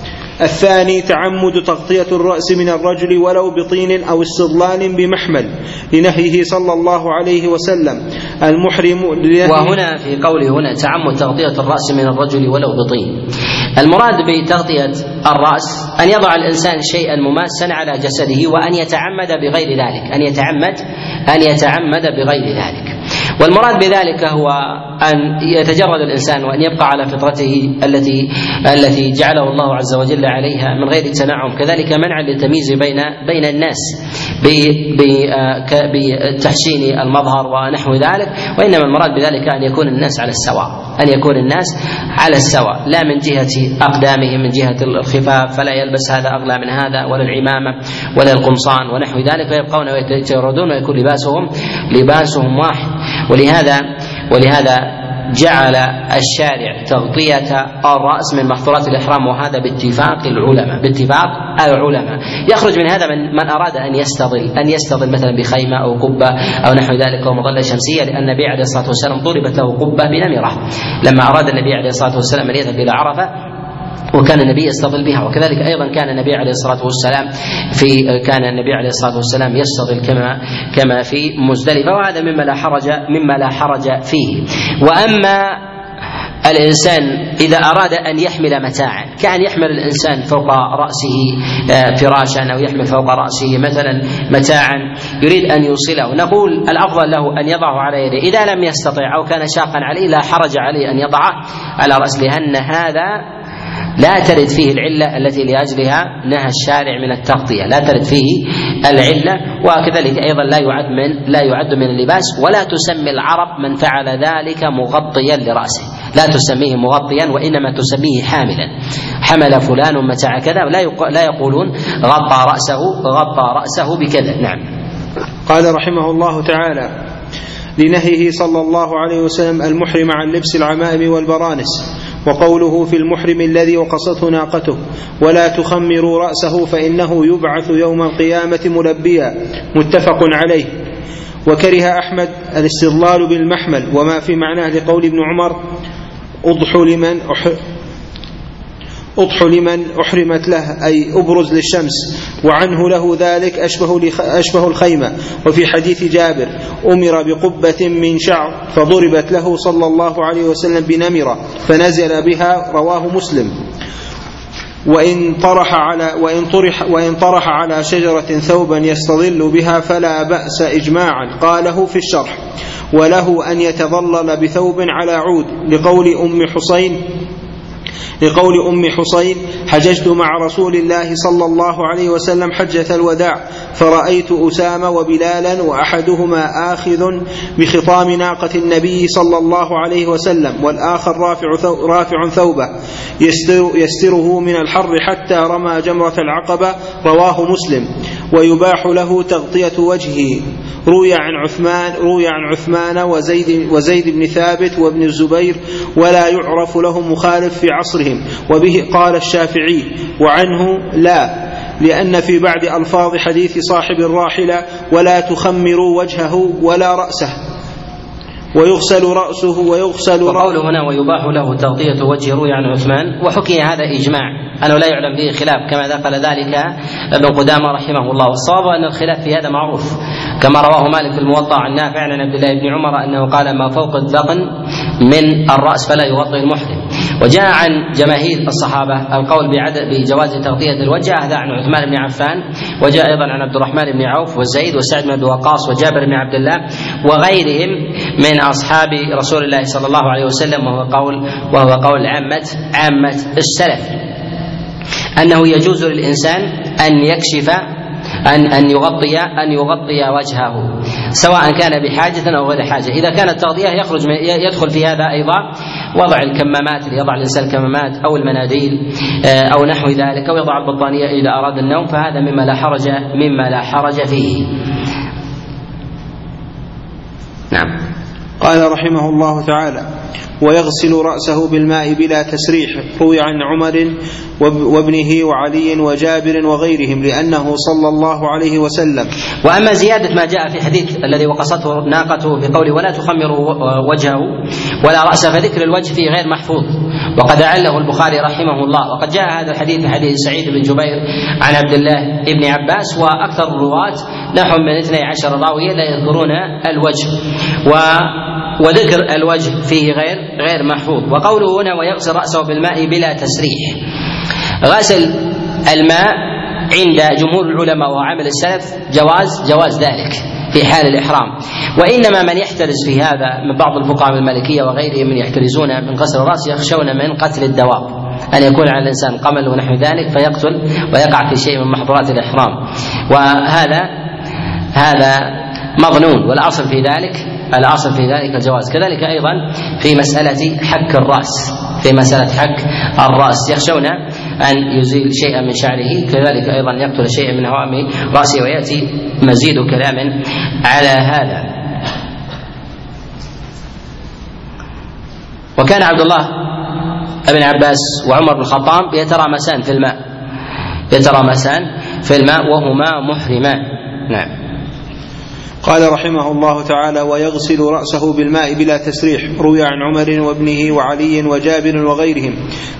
الثاني تعمد تغطية الرأس من الرجل ولو بطين أو استضلال بمحمل لنهيه صلى الله عليه وسلم. المحرم وهنا في قوله هنا تعمد تغطية الرأس من الرجل ولو بطين. المراد بتغطية الرأس أن يضع الإنسان شيئا مماسا على جسده وأن يتعمد بغير ذلك أن يتعمد أن يتعمد بغير ذلك. والمراد بذلك هو أن يتجرد الإنسان وأن يبقى على فطرته التي التي جعله الله عز وجل عليها من غير تنعم. كذلك منعا للتمييز بين بين الناس بتحسين المظهر ونحو ذلك. وإنما المراد بذلك أن يكون الناس على السواء. أن يكون الناس على السواء. لا من جهة أقدامهم من جهة الخفاف فلا يلبس هذا أغلى من هذا ولا العمامة ولا القمصان ونحو ذلك. ويبقون ويتجردون ويكون لباسهم لباسهم واحد. ولهذا ولهذا جعل الشارع تغطية الرأس من محظورات الإحرام وهذا باتفاق العلماء باتفاق العلماء. يخرج من هذا من, من أراد أن يستظل أن يستظل مثلا بخيمة أو قبة أو نحو ذلك أو مظلة شمسية لأن النبي عليه الصلاة والسلام ضربت له قبة بنمرة. لما أراد النبي عليه الصلاة والسلام أن يذهب إلى عرفة وكان النبي يستظل بها. وكذلك أيضا كان النبي عليه الصلاة والسلام في كان النبي عليه الصلاة والسلام يستظل كما كما في مزدلفة. وهذا مما لا حرج مما لا حرج فيه. وأما الإنسان إذا أراد أن يحمل متاعا كأن يحمل الإنسان فوق رأسه آه، فراشا أو يحمل فوق رأسه مثلا متاعا يريد أن يوصله. نقول الأفضل له أن يضعه على يده. إذا لم يستطع أو كان شاقا عليه لا حرج عليه أن يضعه على رأسه لأن هذا لا ترد فيه العلة التي لأجلها نهى الشارع من التغطية. لا ترد فيه العلة. وكذلك أيضا لا يعد من لا يعد من اللباس ولا تسمي العرب من فعل ذلك مغطيا لرأسه. لا تسميه مغطيا وإنما تسميه حاملا. حمل فلان متاع كذا. لا لا يقولون غطى رأسه غطى رأسه بكذا. نعم. قال رحمه الله تعالى لنهيه صلى الله عليه وسلم المحرم عن لبس العمائم والبرانس. وقوله في المحرم الذي وقصته ناقته ولا تخمروا رأسه فإنه يبعث يوم القيامة ملبيا. متفق عليه. وكره أحمد الاستظلال بالمحمل وما في معناه لقول ابن عمر أضحوا لمن أضح لمن أحرمت له أي أبرز للشمس. وعنه له ذلك أشبه, أشبه الخيمة. وفي حديث جابر أمر بقبة من شعر فضربت له صلى الله عليه وسلم بنمرة فنزل بها رواه مسلم. وإن طرح على وإن طرح وإن طرح على شجرة ثوبا يستظل بها فلا بأس إجماعا. قاله في الشرح وله أن يتظلل بثوب على عود لقول أم حسين لقول أم حصين حججت مع رسول الله صلى الله عليه وسلم حجة الوداع. فرأيت أسامة وبلالا وأحدهما آخذ بخطام ناقة النبي صلى الله عليه وسلم والآخر رافع, ثو رافع ثوبه يستر يستره من الحر حتى رمى جمرة العقبة رواه مسلم ويباح له تغطية وجهه. روي عن عثمان روي عن عثمان وزيد وزيد بن ثابت وابن الزبير ولا يعرف له مخالف في عصرهم وبه قال الشافعي وعنه لا. لأن في بعد ألفاظ حديث صاحب الراحلة ولا تخمروا وجهه ولا رأسه. ويغسل رأسه ويغسل وقوله هنا ويباح له تغطية وجه روي عن عثمان. وحكي هذا إجماع. أنه لا يعلم به خلاف كما ذكر ذلك ابن قدامة رحمه الله. والصواب أن الخلاف في هذا معروف. كما رواه مالك الموطأ عن نافع عن عبد الله بن عمر أنه قال ما فوق الذقن من الرأس فلا يغطي المحرم. وجاء عن جماهير الصحابة القول بجواز تغطية الوجه هذا عن عثمان بن عفان وجاء أيضا عن عبد الرحمن بن عوف وزيد وسعد بن وقاص وجابر بن عبد الله وغيرهم من أصحاب رسول الله صلى الله عليه وسلم وهو قول وهو قول عامة عامة السلف. أنه يجوز للإنسان أن يكشف أن أن يغطي أن يغطي وجهه سواء كان بحاجة أو غير حاجة. إذا كانت التغطية يخرج يدخل في هذا أيضا وضع الكمامات يضع الإنسان الكمامات أو المناديل أو نحو ذلك أو يضع البطانية إذا أراد النوم فهذا مما لا حرج مما لا حرج فيه. نعم. قال رحمه الله تعالى ويغسل رأسه بالماء بلا تسريح. روي عن عمر وابنه وعلي وجابر وغيرهم لأنه صلى الله عليه وسلم. وأما زيادة ما جاء في حديث الذي وقصته ناقته في قوله ولا تخمروا وجهه ولا رأسه فذكر الوجه فيه غير محفوظ. وقد أعله البخاري رحمه الله. وقد جاء هذا الحديث حديث سعيد بن جبير عن عبد الله بن عباس وأكثر الرواة نحو من 12 راوية لا يذكرون الوجه. و وذكر الوجه فيه غير غير محفوظ. وقوله هنا ويغسل رأسه بالماء بلا تسريح. غسل الماء عند جمهور العلماء وعمل السلف جواز جواز ذلك في حال الإحرام. وإنما من يحترز في هذا من بعض الفقهاء المالكية وغيرهم من يحترزون من غسل الرأس يخشون من قتل الدواب. أن يكون على الإنسان قمل ونحو ذلك فيقتل ويقع في شيء من محظورات الإحرام. وهذا هذا مظنون والأصل في ذلك الأصل في ذلك الجواز. كذلك أيضا في مسألة حك الرأس. في مسألة حك الرأس. يخشون أن يزيل شيئا من شعره. كذلك أيضا يقتل شيئا من هوام رأسه ويأتي مزيد كلام على هذا. وكان عبد الله بن عباس وعمر بن الخطاب يترامسان في الماء. يترامسان في الماء وهما محرمان. نعم. قال رحمه الله تعالى ويغسل رأسه بالماء بلا تسريح روي عن عمر وابنه وعلي وجابر وغيرهم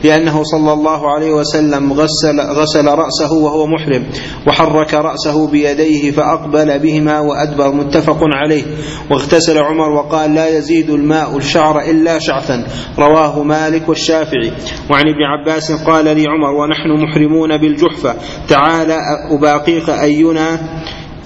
لأنه صلى الله عليه وسلم غسل, غسل رأسه وهو محرم وحرك رأسه بيديه فأقبل بهما وأدبر متفق عليه. واغتسل عمر وقال لا يزيد الماء الشعر إلا شعثا. رواه مالك والشافعي. وعن ابن عباس قال لي عمر ونحن محرمون بالجحفة. تعالى أباقيك أينا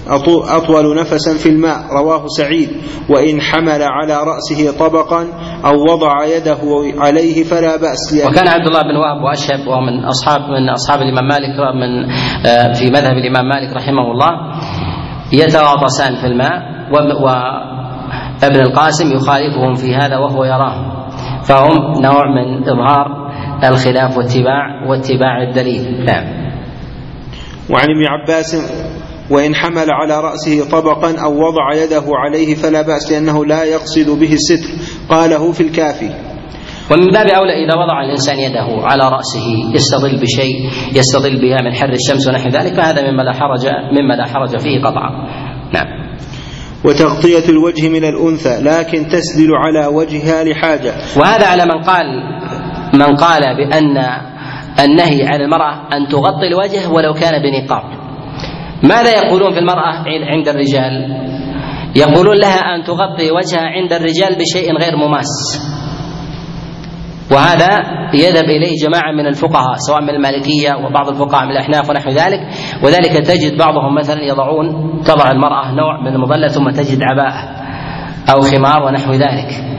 أطول نفسا في الماء رواه سعيد. وإن حمل على رأسه طبقا أو وضع يده عليه فلا بأس. وكان عبد الله بن وهب وأشهب ومن أصحاب من أصحاب الإمام مالك من آه، في مذهب الإمام مالك رحمه الله يتغاطسان في الماء وابن القاسم يخالفهم في هذا وهو يراه. فهم نوع من إظهار الخلاف واتباع واتباع الدليل. نعم. وعن ابن عباس وإن حمل على رأسه طبقا أو وضع يده عليه فلا بأس لأنه لا يقصد به الستر. قاله في الكافي. ومن باب أولى إذا وضع الإنسان يده على رأسه يستظل بشيء يستظل بها من حر الشمس ونحو ذلك فهذا مما لا حرج مما لا حرج فيه قطعا. نعم. وتغطية الوجه من الأنثى لكن تسدل على وجهها لحاجة. وهذا على من قال من قال بأن النهي عن المرأة أن تغطي الوجه ولو كان بنقاب. ماذا يقولون في المرأة عند الرجال؟ يقولون لها أن تغطي وجهها عند الرجال بشيء غير مماس. وهذا يذهب إليه جماعة من الفقهاء سواء من المالكية وبعض الفقهاء من الأحناف ونحو ذلك. وذلك تجد بعضهم مثلا يضعون تضع المرأة نوع من المظلة ثم تجد عباءه أو خمار ونحو ذلك.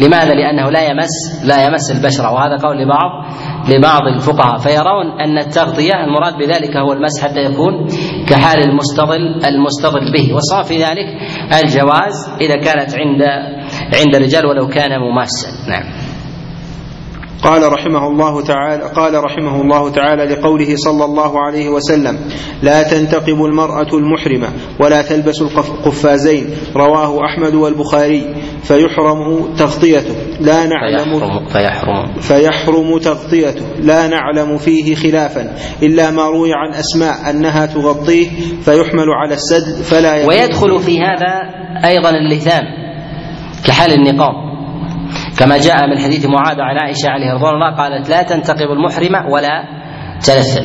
لماذا؟ لأنه لا يمس لا يمس البشرة وهذا قول لبعض لبعض الفقهاء. فيرون أن التغطية المراد بذلك هو المسح حتى يكون كحال المستظل المستظل به. والصواب في ذلك الجواز إذا كانت عند عند الرجال ولو كان مماسا. نعم. قال رحمه الله تعالى قال رحمه الله تعالى لقوله صلى الله عليه وسلم لا تنتقب المرأة المحرمة ولا تلبس القفازين. رواه أحمد والبخاري. فيحرم تغطيته. لا نعلم فيحرم, فيحرم. فيحرم تغطيته. لا نعلم فيه خلافا. إلا ما روي عن أسماء أنها تغطيه فيحمل على السد فلا ويدخل في هذا أيضا اللثام كحال النقاب. كما جاء من حديث معاذ عن عائشة عليه رضوان الله قالت لا تنتقب المحرمة ولا تلثم.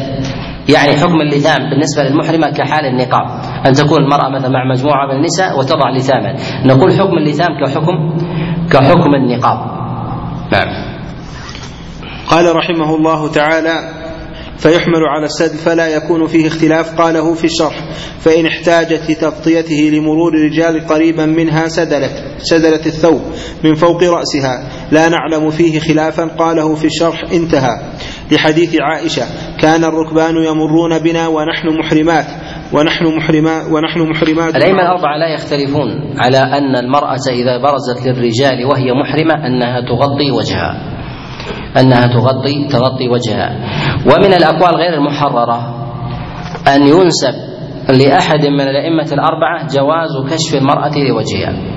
يعني حكم اللثام بالنسبة للمحرمة كحال النقاب. أن تكون المرأة مثلا مع مجموعة من النساء وتضع لثاما. نقول حكم اللثام كحكم كحكم النقاب. نعم. قال رحمه الله تعالى فيحمل على السد فلا يكون فيه اختلاف قاله في الشرح. فإن احتاجت لتغطيته لمرور الرجال قريبا منها سدلت سدلت الثوب من فوق رأسها. لا نعلم فيه خلافا قاله في الشرح. انتهى. لحديث عائشة كان الركبان يمرون بنا ونحن محرمات ونحن محرمات ونحن محرمات. الأئمة الأربعة لا يختلفون على أن المرأة إذا برزت للرجال وهي محرمة أنها تغطي وجهها. أنها تغطي تغطي وجهها. ومن الأقوال غير المحررة أن ينسب لأحد من الأئمة الأربعة جواز كشف المرأة لوجهها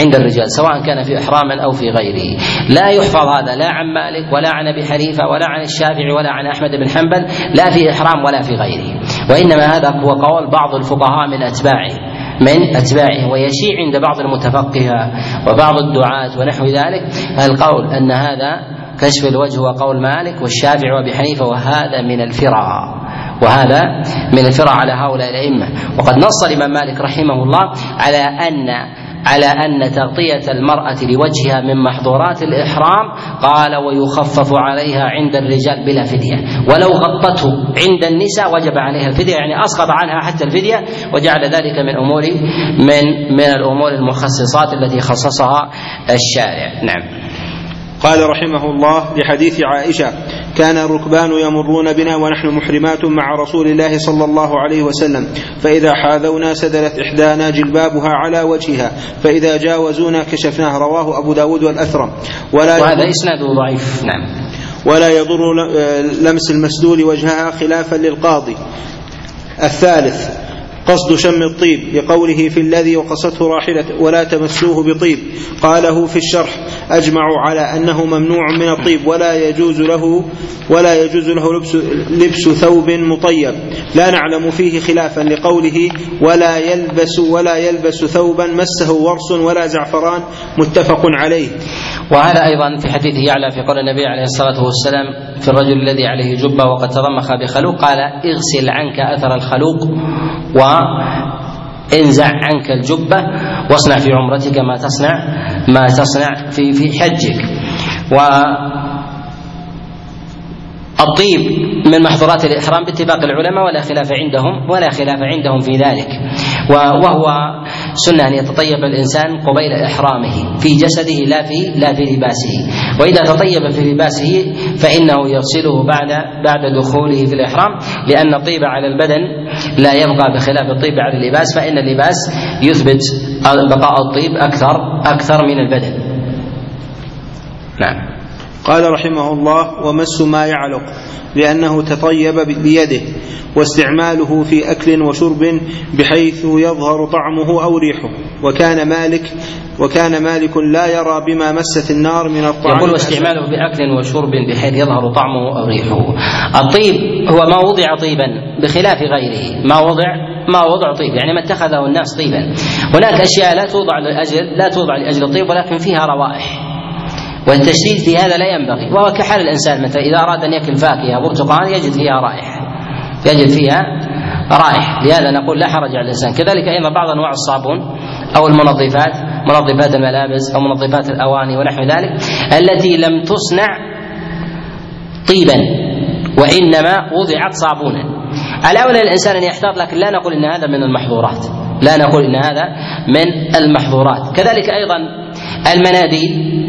عند الرجال سواء كان في إحرام أو في غيره. لا يحفظ هذا لا عن مالك ولا عن أبي حنيفة ولا عن الشافعي ولا عن أحمد بن حنبل لا في إحرام ولا في غيره. وإنما هذا هو قول بعض الفقهاء من أتباعه من أتباعه ويشيع عند بعض المتفقهة وبعض الدعاة ونحو ذلك. القول أن هذا كشف الوجه وقول مالك والشافعي وابي حنيفه وهذا من الفرع. وهذا من الفرع على هؤلاء الأئمة. وقد نص الإمام مالك رحمه الله على ان على أن تغطية المرأة لوجهها من محظورات الإحرام قال ويخفف عليها عند الرجال بلا فدية. ولو غطته عند النساء وجب عليها الفدية يعني أسقط عنها حتى الفدية وجعل ذلك من امور من من الأمور المخصصات التي خصصها الشارع. نعم. قال رحمه الله لحديث عائشة كان الركبان يمرون بنا ونحن محرمات مع رسول الله صلى الله عليه وسلم فإذا حاذونا سدلت إحدانا جلبابها على وجهها فإذا جاوزونا كشفناه. رواه أبو داود والأثرم. ولا وهذا إسناده ضعيف نعم. ولا يضر لمس المسدول وجهها خلافا للقاضي. الثالث قصد شم الطيب لقوله في الذي وقصته راحلة ولا تمسوه بطيب. قاله في الشرح أجمعوا على أنه ممنوع من الطيب ولا يجوز له ولا يجوز له لبس, لبس ثوب مطيب. لا نعلم فيه خلافا لقوله ولا يلبس ولا يلبس ثوبا مسه ورس ولا زعفران متفق عليه. وهذا أيضا في حديث يعلى في قول النبي عليه الصلاة والسلام في الرجل الذي عليه جبة وقد تضمخ بخلوق قال اغسل عنك أثر الخلوق و انزع عنك الجبة واصنع في عمرتك ما تصنع ما تصنع في في حجك. و الطيب من محظورات الإحرام باتفاق العلماء ولا خلاف عندهم ولا خلاف عندهم في ذلك. وهو سنة أن يتطيب الإنسان قبيل إحرامه في جسده لا في لا في لباسه. وإذا تطيب في لباسه فإنه يغسله بعد بعد دخوله في الإحرام لأن الطيب على البدن لا يبقى بخلاف الطيب على اللباس فإن اللباس يثبت بقاء الطيب أكثر أكثر من البدن. نعم. قال رحمه الله ومس ما يعلق لأنه تطيب بيده واستعماله في أكل وشرب بحيث يظهر طعمه أو ريحه. وكان مالك وكان مالك لا يرى بما مست النار من الطعام يقول واستعماله بأكل وشرب بحيث يظهر طعمه أو ريحه. الطيب هو ما وضع طيبا بخلاف غيره. ما وضع ما وضع طيب يعني ما اتخذه الناس طيبا. هناك أشياء لا توضع لأجل لا توضع لأجل الطيب ولكن فيها روائح. والتشديد في هذا لا ينبغي. وهو كحال الإنسان مثلا إذا أراد أن يأكل فاكهة برتقال يجد فيها رائحة. يجد فيها رائحة. لهذا نقول لا حرج على الإنسان. كذلك أيضا بعض أنواع الصابون أو المنظفات منظفات الملابس أو منظفات الأواني ونحو ذلك التي لم تصنع طيبا وإنما وضعت صابونا. الأولى للإنسان أن يحتاط لكن لا نقول إن هذا من المحظورات. لا نقول إن هذا من المحظورات. كذلك أيضا المناديل.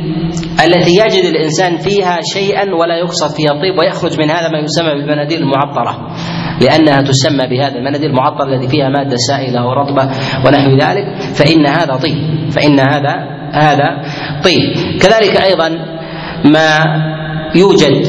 التي يجد الإنسان فيها شيئا ولا يقصد فيها الطيب ويخرج من هذا ما يسمى بالمناديل المعطره لأنها تسمى بهذا المناديل المعطره الذي فيها مادة سائلة ورطبة ونحو ذلك. فإن هذا طيب فإن هذا هذا طيب. كذلك أيضا ما يوجد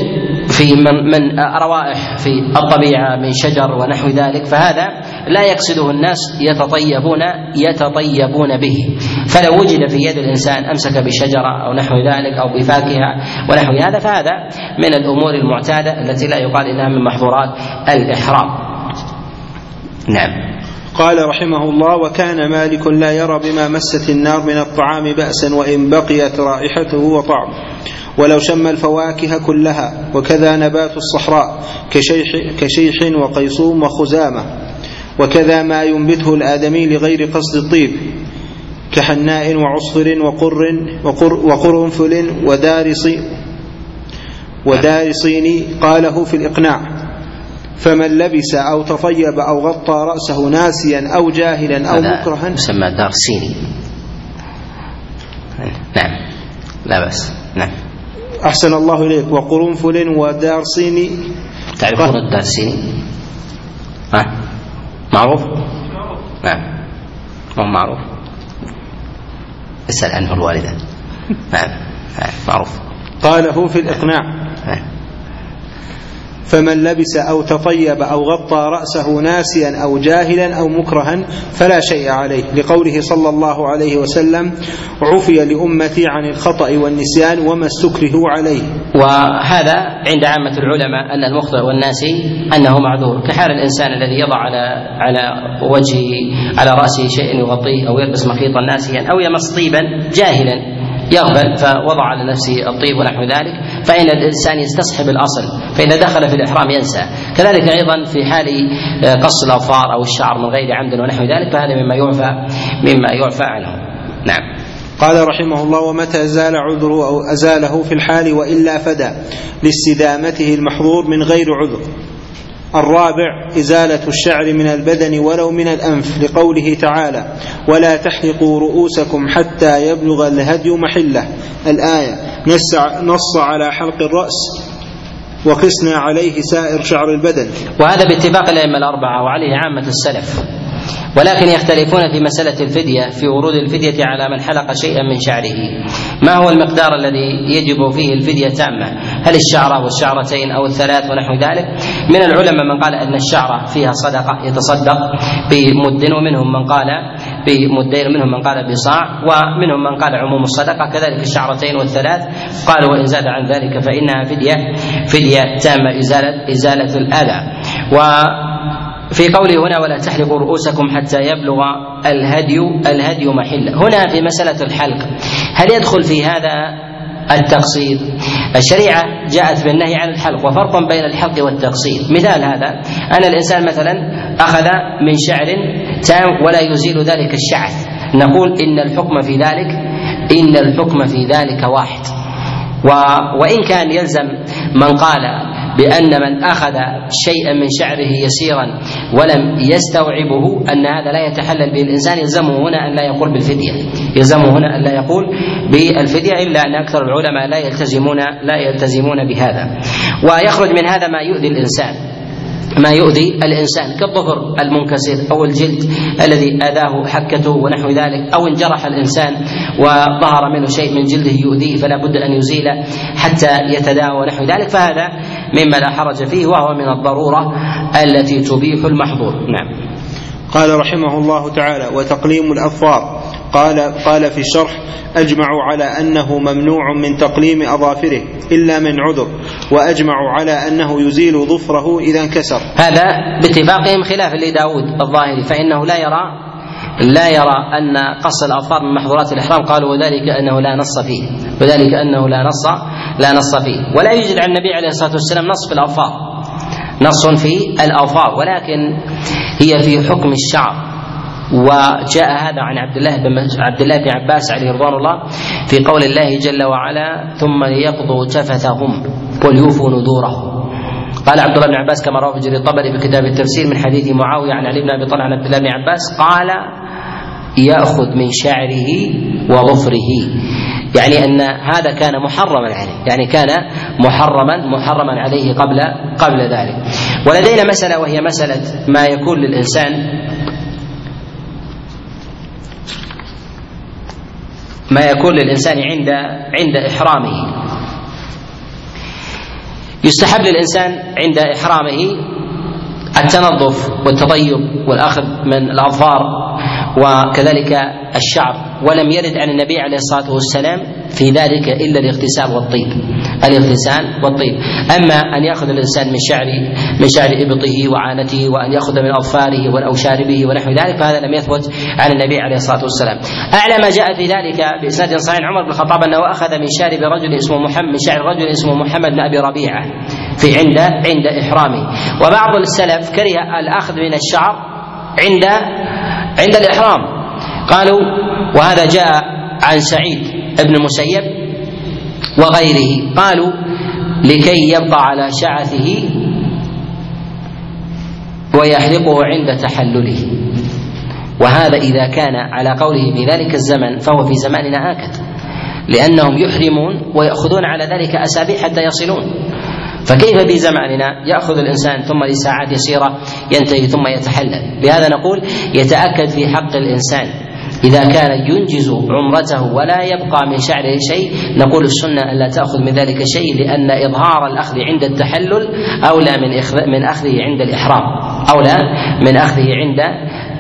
في من, من روائح في الطبيعة من شجر ونحو ذلك فهذا لا يقصده الناس يتطيبون يتطيبون به فلو وجد في يد الإنسان أمسك بشجرة أو نحو ذلك أو بفاكهة ونحو هذا فهذا من الأمور المعتادة التي لا يقال إنها من محظورات الإحرام. نعم. قال رحمه الله وكان مالك لا يرى بما مست النار من الطعام بأسا وإن بقيت رائحته وطعمه ولو شم الفواكه كلها وكذا نبات الصحراء كشيح, كشيح وقيصوم وخزامة وكذا ما ينبته الآدمي لغير قصد الطيب كحناء وعصفر وقر وقر وقرنفل ودارص ودارصين قاله في الإقناع. فمن لبس أو تطيب أو غطى رأسه ناسيا أو جاهلا أو مكرها. يسمى دارسيني نعم. لا بأس. نعم. أحسن الله إليك. وقرنفل ودارسيني تعرفون الدارسيني؟ ها؟ معروف؟ نعم. مو معروف. اسأل عنه الوالدة. نعم. نعم معروف. قاله في الإقناع. نعم. فمن لبس أو تطيب أو غطى رأسه ناسيا أو جاهلا أو مكرها فلا شيء عليه. لقوله صلى الله عليه وسلم عفي لأمتي عن الخطأ والنسيان وما استكرهوا عليه. وهذا عند عامة العلماء أن المخطئ والناسي أنه معذور. كحال الإنسان الذي يضع على على وجهه على رأسه شيء يغطيه أو يلبس مخيطا ناسيا أو يمس طيبا جاهلا. يغفل فوضع على نفسه الطيب ونحو ذلك فإن الإنسان يستصحب الأصل فإذا دخل في الإحرام ينسى. كذلك أيضا في حال آه، قص الأظفار أو الشعر من غير عمد ونحو ذلك فهذا مما يعفى مما يعفى عنه. نعم. قال رحمه الله ومتى زال عذره أو أزاله في الحال وإلا فدى لاستدامته المحظور من غير عذر؟ الرابع إزالة الشعر من البدن ولو من الأنف لقوله تعالى ولا تحلقوا رؤوسكم حتى يبلغ الهدي محله. الآية نص, نص على حلق الرأس وقسنا عليه سائر شعر البدن. وهذا باتفاق الأئمة الأربعة وعليه عامة السلف. ولكن يختلفون في مسألة الفدية في ورود الفدية على من حلق شيئا من شعره. ما هو المقدار الذي يجب فيه الفدية تامة هل الشعرة والشعرتين أو الثلاث ونحو ذلك؟ من العلماء من قال أن الشعرة فيها صدقة يتصدق بمد ومنهم من قال بمدين ومنهم من قال بصاع ومنهم من قال عموم الصدقة. كذلك الشعرتين والثلاث. قالوا وإن زاد عن ذلك فإنها فدية فدية تامة إزالة إزالة الأذى. و في قوله هنا ولا تحلقوا رؤوسكم حتى يبلغ الهدي الهدي محله هنا في مسألة الحلق. هل يدخل في هذا التقصير؟ الشريعة جاءت بالنهي عن الحلق وفرق بين الحلق والتقصير. مثال هذا أن الإنسان مثلا أخذ من شعر تام ولا يزيل ذلك الشعث نقول إن الحكم في ذلك إن الحكم في ذلك واحد. و وإن كان يلزم من قال بأن من أخذ شيئا من شعره يسيرا ولم يستوعبه أن هذا لا يتحلل به الإنسان يلزمه هنا أن لا يقول بالفدية. يلزمه هنا أن لا يقول بالفدية إلا أن أكثر العلماء لا يلتزمون لا يلتزمون بهذا. ويخرج من هذا ما يؤذي الإنسان. ما يؤذي الإنسان كالظفر المنكسر أو الجلد الذي آذاه حكته ونحو ذلك أو انجرح الإنسان وظهر منه شيء من جلده يؤذيه فلا بد أن يزيله حتى يتداوى ونحو ذلك. فهذا مما لا حرج فيه وهو من الضرورة التي تبيح المحظور. نعم. قال رحمه الله تعالى وتقليم الاظفار قال قال في الشرح أجمعوا على أنه ممنوع من تقليم أظافره إلا من عذر وأجمعوا على أنه يزيل ظفره إذا انكسر. هذا باتفاقهم خلاف لداود الظاهري فإنه لا يرى لا يرى أن قص الأظفار من محظورات الإحرام. قالوا وذلك أنه لا نص فيه وذلك أنه لا نص لا نص فيه. ولا يوجد عن النبي عليه الصلاة والسلام نص في الأظفار نص في الأظفار ولكن هي في حكم الشعر. وجاء هذا عن عبد الله بن عبد الله بن عباس عليه رضوان الله في قول الله جل وعلا ثم ليقضوا تفثهم وليوفوا نذورهم. قال عبد الله بن عباس كما رواه جرير الطبري في كتاب التفسير من حديث معاوية عن علي بن أبي طلحة عن عبد الله بن عباس قال يأخذ من شعره وظفره. يعني أن هذا كان محرما عليه يعني كان محرما محرما عليه قبل قبل ذلك. ولدينا مسألة وهي مسألة ما يكون للإنسان ما يكون للإنسان عند عند إحرامه. يستحب للإنسان عند إحرامه التنظف والتطيب والأخذ من الأظفار. وكذلك الشعر ولم يرد عن النبي عليه الصلاة والسلام في ذلك إلا الاغتسال والطيب. الاغتسال والطيب. أما أن يأخذ الإنسان من شعر من شعر إبطه وعانته وأن يأخذ من أظفاره والاوشاربه ونحو ذلك فهذا لم يثبت عن النبي عليه الصلاة والسلام. أعلى ما جاء في ذلك بإسناد صحيح عمر بن الخطاب أنه أخذ من شارب رجل اسمه محمد من شعر رجل اسمه محمد بن أبي ربيعة في عند عند إحرامه. وبعض السلف كره الأخذ من الشعر عند عند الإحرام. قالوا وهذا جاء عن سعيد بن المسيب وغيره. قالوا لكي يبقى على شعثه ويحلقه عند تحلله. وهذا إذا كان على قوله في ذلك الزمن فهو في زماننا هكذا لأنهم يحرمون ويأخذون على ذلك أسابيع حتى يصلون. فكيف في زماننا يأخذ الإنسان ثم لساعات يسيرة ينتهي ثم يتحلل. لهذا نقول يتأكد في حق الإنسان. إذا كان ينجز عمرته ولا يبقى من شعره شيء نقول السنة ألا تأخذ من ذلك شيء لأن إظهار الأخذ عند التحلل أولى من من أخذه عند الإحرام. أولى من أخذه عند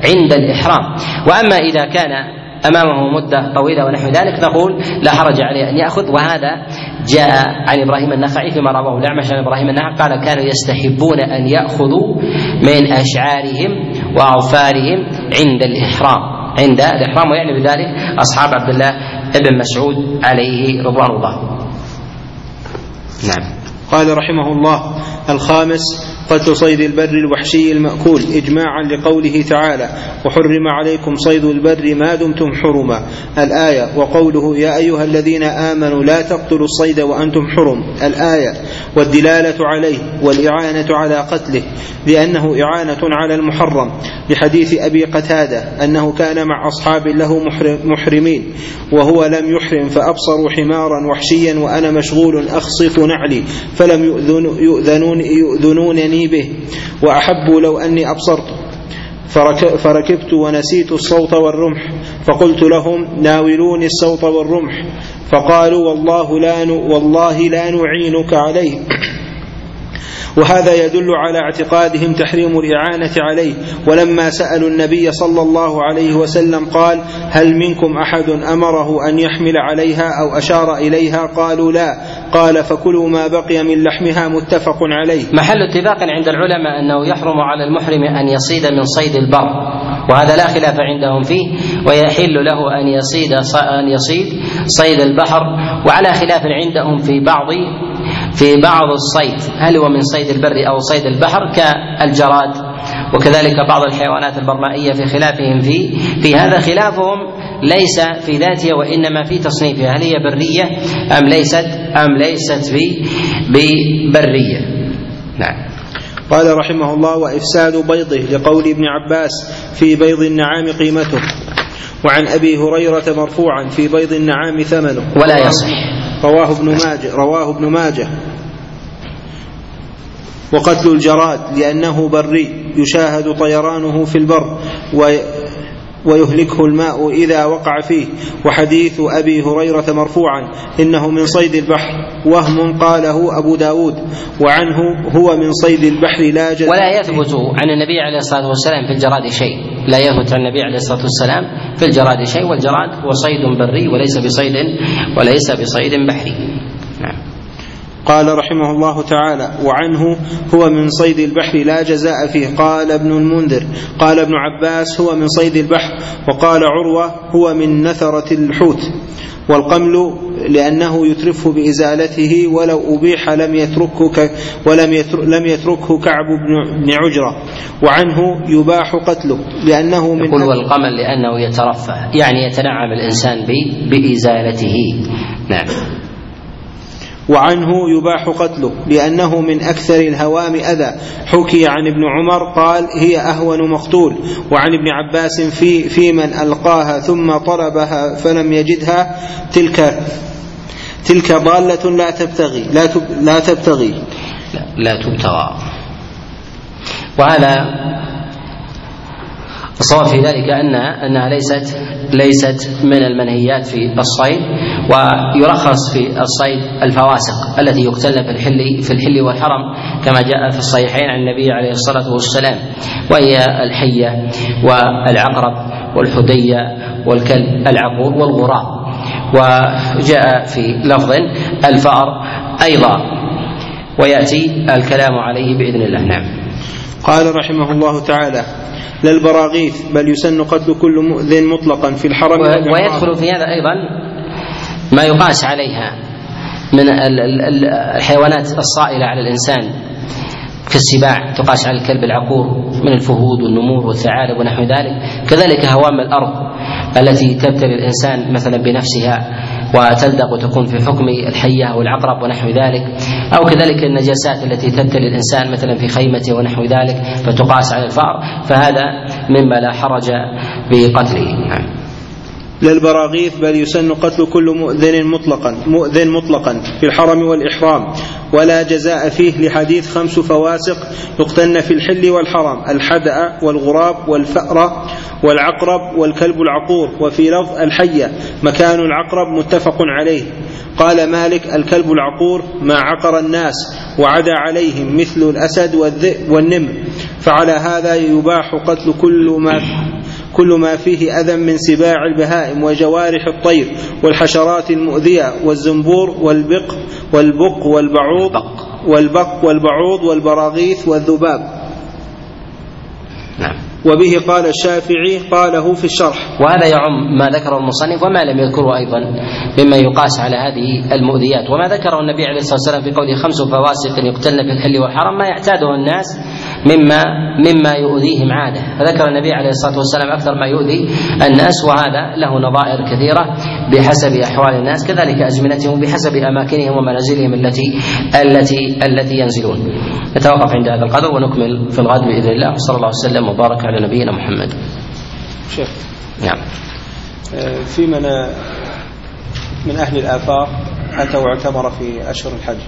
عند الإحرام. وأما إذا كان أمامه مدة طويلة ونحو ذلك نقول لا حرج عليه أن يأخذ. وهذا جاء عن إبراهيم النخعي فيما رواه الاعمش عن إبراهيم النخعي قال كانوا يستحبون أن يأخذوا من أشعارهم وأظفارهم عند الإحرام. عند الإحرام ويعني بذلك أصحاب عبد الله بن مسعود عليه رضوان الله. نعم قال رحمه الله الخامس قتل صيد البر الوحشي المأكول إجماعا لقوله تعالى وحرم عليكم صيد البر ما دمتم حرما. الآية وقوله يا أيها الذين آمنوا لا تقتلوا الصيد وأنتم حرم. الآية والدلالة عليه والإعانة على قتله لأنه إعانة على المحرم. بحديث أبي قتادة أنه كان مع أصحاب له محرمين وهو لم يحرم فأبصروا حمارا وحشيا وأنا مشغول أخصف نعلي فلم يؤذنون يؤذنونني به. وأحبوا لو أني أبصرت. فركبت ونسيت الصوت والرمح فقلت لهم ناولوني الصوت والرمح فقالوا والله لا والله لا نعينك عليه. وهذا يدل على اعتقادهم تحريم الإعانة عليه. ولما سألوا النبي صلى الله عليه وسلم قال هل منكم أحد أمره أن يحمل عليها أو أشار إليها؟ قالوا لا. قال فكلوا ما بقي من لحمها. متفق عليه. محل اتفاق عند العلماء أنه يحرم على المحرم أن يصيد من صيد البر. وهذا لا خلاف عندهم فيه. ويحل له أن يصيد أن يصيد صيد البحر. وعلى خلاف عندهم في بعض في بعض الصيد هل هو من صيد البر أو صيد البحر كالجراد؟ وكذلك بعض الحيوانات البرمائية في خلافهم في في هذا خلافهم ليس في ذاتها وإنما في تصنيفها هل هي برية أم ليست أم ليست في ببرية؟ نعم. قال رحمه الله وإفساد بيضه لقول ابن عباس في بيض النعام قيمته. وعن أبي هريرة مرفوعا في بيض النعام ثمنه. ولا يصح. رواه ابن ماجه رواه ابن ماجه. وقتل الجراد لأنه بري يشاهد طيرانه في البر ويهلكه الماء إذا وقع فيه. وحديث أبي هريرة مرفوعا إنه من صيد البحر وهم قاله أبو داود وعنه هو من صيد البحر لا جد ولا يثبت عن النبي عليه الصلاة والسلام في الجراد شيء. لا يثبت عن النبي عليه الصلاة والسلام في الجراد شيء والجراد هو صيد بري وليس بصيد وليس بصيد بحري. قال رحمه الله تعالى وعنه هو من صيد البحر لا جزاء فيه. قال ابن المنذر قال ابن عباس هو من صيد البحر. وقال عروة هو من نثرة الحوت. والقمل لأنه يترفه بإزالته ولو أبيح لم يتركه ولم لم يتركه كعب بن عجرة. وعنه يباح قتله لأنه من يقول والقمل لأنه يترفه يعني يتنعم الإنسان بإزالته. نعم. وعنه يباح قتله لأنه من أكثر الهوام أذى. حكي عن ابن عمر قال هي أهون مقتول. وعن ابن عباس في, في من ألقاها ثم طلبها فلم يجدها. تلك تلك ضالة لا تبتغي لا, تب لا تبتغي. لا, تبتغى. وهذا الصواب في ذلك انها أنها ليست ليست من المنهيات في الصيد ويرخص في الصيد الفواسق التي يقتلن في الحل في الحل والحرم كما جاء في الصحيحين عن النبي عليه الصلاة والسلام وهي الحية والعقرب والحدية والكلب العقور والغراب. وجاء في لفظ الفأر أيضا ويأتي الكلام عليه بإذن الله. نعم. قال رحمه الله تعالى لا البراغيث بل يسن قتل كل مؤذن مطلقا في الحرم. ويدخل في هذا أيضا ما يقاس عليها من الحيوانات الصائلة على الإنسان كالسباع تقاس على الكلب العقور من الفهود والنمور والثعالب ونحو ذلك. كذلك هوام الأرض التي تبتلي الإنسان مثلا بنفسها وتلدغ وتكون في حكم الحية أو العقرب ونحو ذلك. أو كذلك النجاسات التي تبتلي الإنسان مثلا في خيمته ونحو ذلك فتقاس على الفأر. فهذا مما لا حرج بقتله. نعم. للبراغيث بل يسن قتل كل مؤذن مطلقا مؤذن مطلقا في الحرم والإحرام. ولا جزاء فيه لحديث خمس فواسق يقتن في الحل والحرم الحدأ والغراب والفأر والعقرب والكلب العقور وفي لفظ الحية مكان العقرب متفق عليه. قال مالك الكلب العقور ما عقر الناس وعدا عليهم مثل الأسد والذئب والنمر فعلى هذا يباح قتل كل ما كل ما فيه أذى من سباع البهائم وجوارح الطير والحشرات المؤذية والزنبور والبق والبق والبعوض والبق والبعوض والبراغيث والذباب. نعم. وبه قال الشافعي قاله في الشرح. وهذا يعم ما ذكره المصنف وما لم يذكره أيضا مما يقاس على هذه المؤذيات. وما ذكره النبي عليه الصلاة والسلام في قوله خمس فواسق يقتلن في الحل والحرم ما يعتاده الناس مما مما يؤذيهم عاده. فذكر النبي عليه الصلاة والسلام أكثر ما يؤذي الناس وهذا له نظائر كثيرة بحسب أحوال الناس كذلك أزمنتهم بحسب أماكنهم ومنازلهم التي التي التي ينزلون. نتوقف عند هذا القدر ونكمل في الغد بإذن الله. صلى الله وسلم وبارك على نبينا محمد. شيخ. نعم. في من من أهل الآفاق اتوا واعتمر في أشهر الحج.